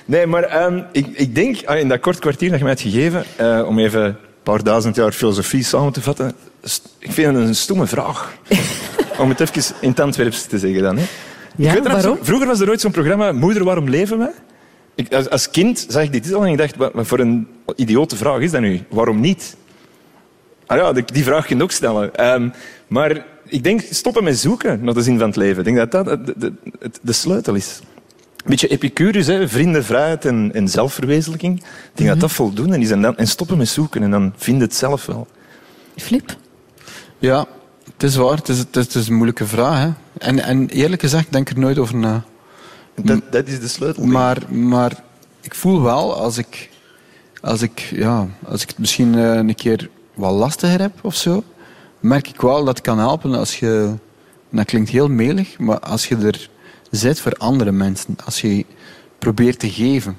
W: Nee, maar ehm, ik, ik denk, ah, in dat kort kwartier dat je mij hebt gegeven, eh, om even paar duizend jaar filosofie samen te vatten, ik vind het een stomme vraag. om het even in het Antwerps te zeggen dan. Hè.
B: Ja,
W: ik weet nog
B: waarom?
W: vroeger was er ooit zo'n programma, Moeder, waarom leven we? Ik, als, als kind zag ik dit titel en ik dacht, wat, wat voor een idiote vraag is dat nu? Waarom niet? Ah ja, die, die vraag kun je ook stellen. Ehm, maar ik denk, stoppen met zoeken naar de zin van het leven. Ik denk dat dat de, de, de, de sleutel is. Een beetje Epicurus, hè? vrienden, vrijheid en, en zelfverwezenlijking. Ik denk dat dat voldoende is. En, dan, en stoppen met zoeken en dan vind je het zelf wel.
B: Flip?
F: Ja, het is waar. Het is, het is, het is een moeilijke vraag. Hè. En, en eerlijk gezegd, denk ik er nooit over na.
W: Dat, dat is de sleutel.
F: Maar, maar ik voel wel, als ik, als ik, ja, als ik het misschien eh, een keer wat lastiger heb of zo, merk ik wel dat het kan helpen als je, en dat klinkt heel melig, maar als je er zit voor andere mensen, als je probeert te geven.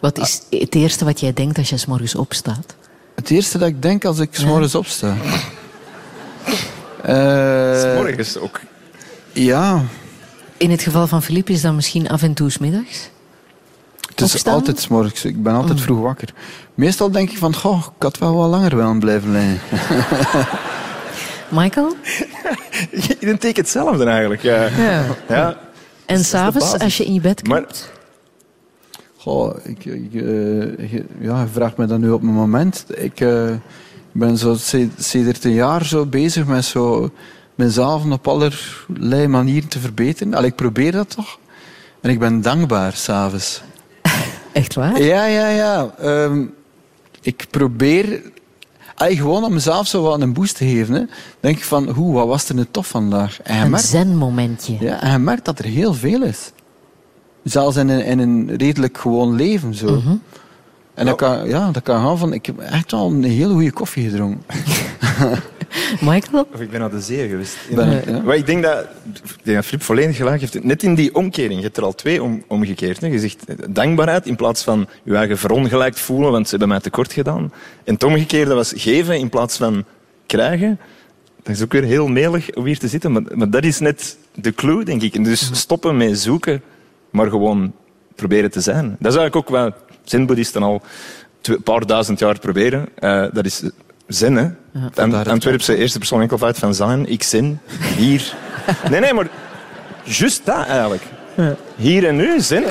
B: Wat is het eerste wat jij denkt als je 's morgens opstaat?
F: Het eerste dat ik denk als ik 's morgens opsta. Eh,
W: 's morgens ook.
F: Ja,
B: In het geval van Philippe is dat misschien af en toe 's middags?
F: Het is
B: Opstaan?
F: altijd 's morgens. Ik ben altijd vroeg wakker. Meestal denk ik van, goh, ik had wel wat langer willen blijven liggen.
B: Michael?
W: Ik denk hetzelfde eigenlijk. Ja.
B: Ja.
W: Ja.
B: En s'avonds, als je in je bed komt?
F: Goh, ik, ik, eh, je- ja, je vraagt me dat nu op een moment. Ik eh, ben zo se- sedert een jaar zo bezig met zo mezelf op allerlei manieren te verbeteren. Allee, ik probeer dat toch. En ik ben dankbaar s'avonds.
B: Echt waar?
F: Ja, ja, ja. Ehm, ik probeer allee, gewoon om mezelf zo wat een boost te geven. Hè. denk ik van, hoe, wat was er nu tof vandaag? En
B: Een
F: merkt-
B: zen-momentje.
F: ja, en je merkt dat er heel veel is. Zelfs in een, in een redelijk gewoon leven. Zo.
B: Mhm.
F: En dat kan, ja, dat kan gaan van... Ik heb echt wel een hele goede koffie gedronken.
B: Michael?
W: Of ik ben naar de zee geweest.
F: Ben ik, ja.
W: Maar ik denk dat, ik denk dat Flip volledig gelijk heeft. Net in die omkering, je hebt er al twee om, omgekeerd. Hè. Je zegt eh, dankbaarheid in plaats van je eigen verongelijkt voelen, want ze hebben mij tekort gedaan. En het omgekeerde was geven in plaats van krijgen. Dat is ook weer heel melig om hier te zitten, maar, maar dat is net de clue, denk ik. En dus stoppen met zoeken, maar gewoon proberen te zijn. Dat is eigenlijk ook wat zen-boeddhisten al een paar duizend jaar proberen. Eh, dat is zen, hè. Ant- Antwerpse eerste persoon enkelvoud van zijn. Ik zen. Hier. Nee, nee, maar juist dat eigenlijk. Hier en nu, zen.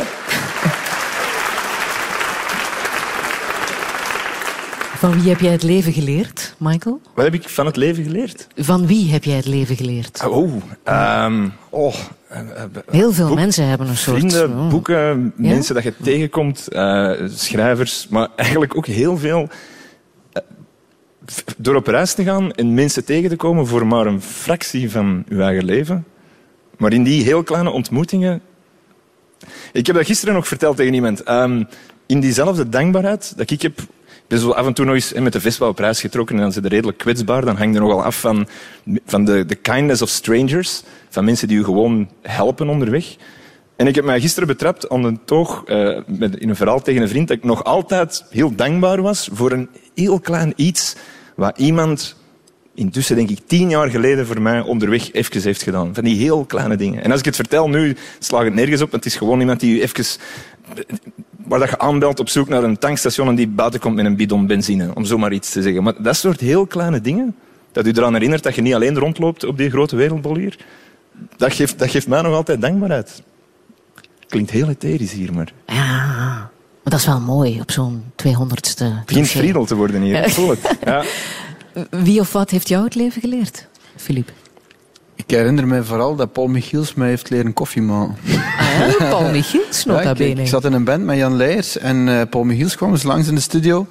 B: Van wie heb jij het leven geleerd, Michael?
W: Wat heb ik van het leven geleerd?
B: Van wie heb jij het leven geleerd?
W: Oh, ehm, oh eh, eh,
B: Heel veel
W: boek-
B: mensen hebben een soort...
W: Vrienden,
B: oh.
W: boeken,
B: Ja?
W: mensen dat je tegenkomt, eh, schrijvers, maar eigenlijk ook heel veel. Door op reis te gaan en mensen tegen te komen voor maar een fractie van je eigen leven, Maar in die heel kleine ontmoetingen... Ik heb dat gisteren nog verteld tegen iemand. Ehm, in diezelfde dankbaarheid dat ik heb... Ben zo af en toe nog eens met de Vespa op reis getrokken en dan zit je redelijk kwetsbaar. Dan hangt er nogal af van, van de, kindness of strangers. Van mensen die je gewoon helpen onderweg. En ik heb mij gisteren betrapt aan een toog eh, in een verhaal tegen een vriend dat ik nog altijd heel dankbaar was voor een heel klein iets wat iemand intussen denk ik tien jaar geleden voor mij onderweg even heeft gedaan. Van die heel kleine dingen. En als ik het vertel nu, slaat het nergens op. want Het is gewoon iemand die u even... Waar dat je aanbelt op zoek naar een tankstation en die buiten komt met een bidon benzine. Om zomaar iets te zeggen. Maar dat soort heel kleine dingen, dat u eraan herinnert dat je niet alleen rondloopt op die grote wereldbol hier, dat geeft, dat geeft mij nog altijd dankbaarheid. Klinkt heel etherisch hier, maar...
B: maar dat is wel mooi op zo'n 200ste.
W: Het begint friedel te worden hier, ik voel het. Ja.
B: Wie of wat heeft jou het leven geleerd, Filip?
F: Ik herinner me vooral dat Paul Michiels mij heeft leren koffie maken.
B: Ah, ja, Paul Michiels, nota
F: Ja, ik zat in een band met Jan Leijers en eh, Paul Michiels kwam eens langs in de studio.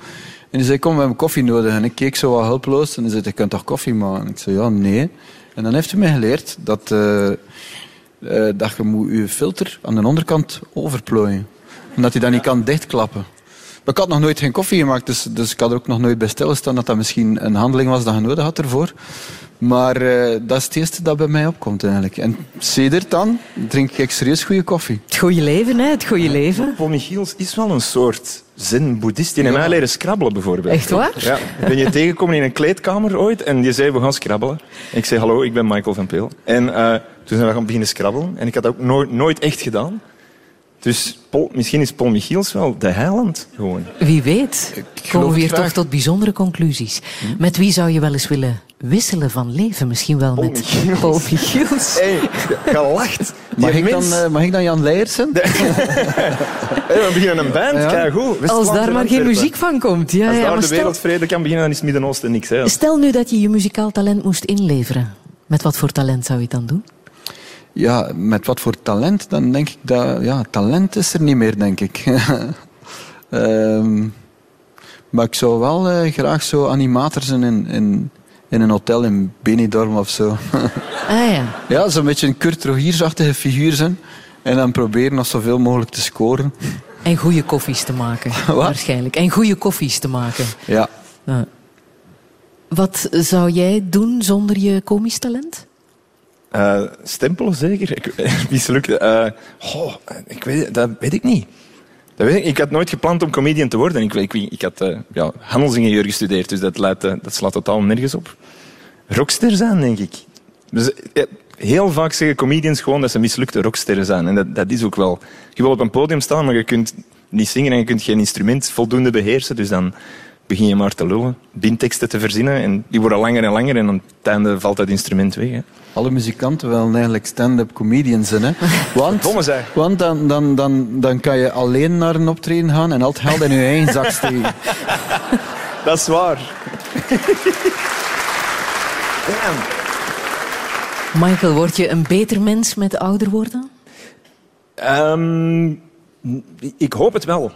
F: En die zei, kom, we hebben koffie nodig. En ik keek zo wat hulpeloos en hij zei, je kunt toch koffie maken? Ik zei, ja, nee. En dan heeft hij mij geleerd dat, eh, eh, dat je moet je filter aan de onderkant overplooien. En dat hij dat niet kan dichtklappen. Maar ik had nog nooit geen koffie gemaakt, dus, dus ik had er ook nog nooit bij stilgestaan dat dat misschien een handeling was dat je nodig had ervoor. Maar eh, dat is het eerste dat bij mij opkomt eigenlijk. En sedert dan drink ik serieus goede koffie.
B: Het goede leven, hè? Het goede leven.
W: Paul Michiels is wel een soort zen-boeddhist. Die heeft mij leren scrabbelen, bijvoorbeeld.
B: Echt waar?
W: Ja. Ik ben je tegengekomen in een kleedkamer ooit en die zei, we gaan scrabbelen. En ik zei, hallo, ik ben Michael van Peel. En eh, toen zijn we gaan beginnen scrabbelen. En ik had dat ook nooit, nooit echt gedaan. Dus Paul, misschien is Paul Michiels wel de heiland, gewoon.
B: Wie weet. Komen we
W: graag.
B: toch tot bijzondere conclusies. Met wie zou je wel eens willen wisselen van leven? Misschien wel met Paul Michiels.
W: Hey, gelacht.
F: Mag ik, dan, eh, mag ik dan Jan Leijers zijn?
W: Hey, we beginnen een band,
F: Ja.
W: kijk goed.
B: Als daar maar geen muziek van komt. Ja,
W: Als
B: ja,
W: daar
B: maar
W: de
B: stel,
W: wereldvrede kan beginnen, dan is het Midden-Oosten niks. Hè.
B: stel nu dat je je muzikaal talent moest inleveren. Met wat voor talent zou je het dan doen?
F: Ja, met wat voor talent? Dan denk ik dat... Ja, talent is er niet meer, denk ik. Ehm, maar ik zou wel eh, graag zo animator zijn in, in, in een hotel in Benidorm of zo.
B: Ah ja.
F: ja, zo'n beetje een Kurt Rogiersachtige figuur zijn. En dan proberen nog zoveel mogelijk te scoren.
B: En goede koffies te maken, waarschijnlijk. En goede koffies te maken.
F: Ja.
B: Ja. Wat zou jij doen zonder je komisch talent?
W: Eh, stempelen zeker. Ik, mislukt. Eh oh, ik weet, dat weet ik niet. Dat weet ik. ik had nooit gepland om comedian te worden. Ik, ik, ik had ja, handelsingenieur gestudeerd, dus dat, eh, dat slaat totaal nergens op. Rockster zijn, denk ik. Dus, eh, heel vaak zeggen comedians gewoon dat ze mislukte rocksterren zijn. En dat, dat is ook wel. Je wil op een podium staan, maar je kunt niet zingen en je kunt geen instrument voldoende beheersen. Dus dan begin je maar te lullen, bindteksten te verzinnen. En die worden langer en langer en aan het einde valt dat instrument weg.
F: Alle muzikanten willen eigenlijk stand-up comedians zijn. Hè? Want, want dan, dan, dan, dan kan je alleen naar een optreden gaan en al het geld in je eigen zak steken.
W: Dat is waar.
B: Michael, word je een beter mens met ouder worden?
W: Ehm, ik hoop het wel.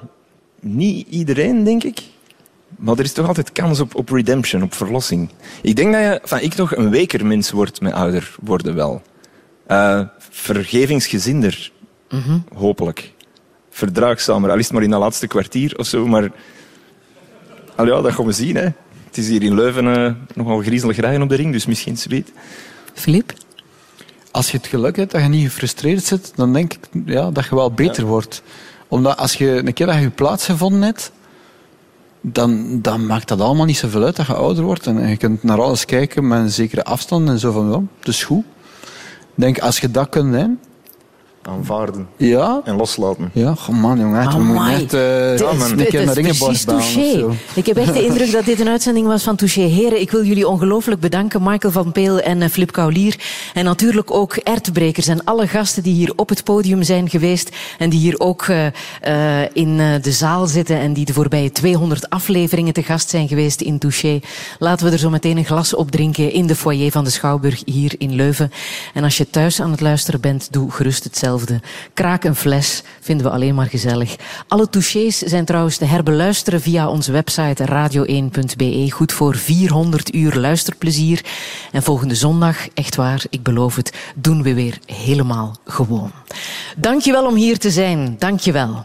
W: Niet iedereen, denk ik. Maar er is toch altijd kans op, op redemption, op verlossing. Ik denk dat je, van ik toch een weker mens wordt met ouder worden wel. Eh, vergevingsgezinder, hopelijk. Verdraagzamer, al is het maar in dat laatste kwartier of zo. Maar al ja, dat gaan we zien. Hè. Het is hier in Leuven eh, nogal griezelig rijden op de ring, dus misschien zoiets.
B: Filip?
F: Als je het geluk hebt dat je niet gefrustreerd zit, dan denk ik ja, dat je wel beter wordt. Omdat als je een keer dat je je plaats gevonden hebt, dan, dan maakt dat allemaal niet zoveel uit dat je ouder wordt. En je kunt naar alles kijken met een zekere afstand en zo van, ja, het is goed. Ik denk, als je dat kunt, hè,
W: Aanvaarden
F: ja,
W: en loslaten.
F: ja, goh man, jongen, we moeten eh,
B: Dit is-
F: een keer naar Ingeborg.
B: Ik heb echt de indruk dat dit een uitzending was van Touché. Heren, ik wil jullie ongelooflijk bedanken. Michael van Peel en eh, Flip Kaulier. En natuurlijk ook Ertbrekers en alle gasten die hier op het podium zijn geweest. En die hier ook eh, eh, in eh, de zaal zitten. En die de voorbije 200 afleveringen te gast zijn geweest in Touché. Laten we er zo meteen een glas op drinken in de foyer van de Schouwburg hier in Leuven. En als je thuis aan het luisteren bent, doe gerust hetzelfde. Kraak een fles vinden we alleen maar gezellig. Alle touchés zijn trouwens te herbeluisteren via onze website radio1.be. Goed voor 400 uur luisterplezier. En volgende zondag, echt waar, ik beloof het, doen we weer helemaal gewoon. Dankjewel om hier te zijn. Dankjewel.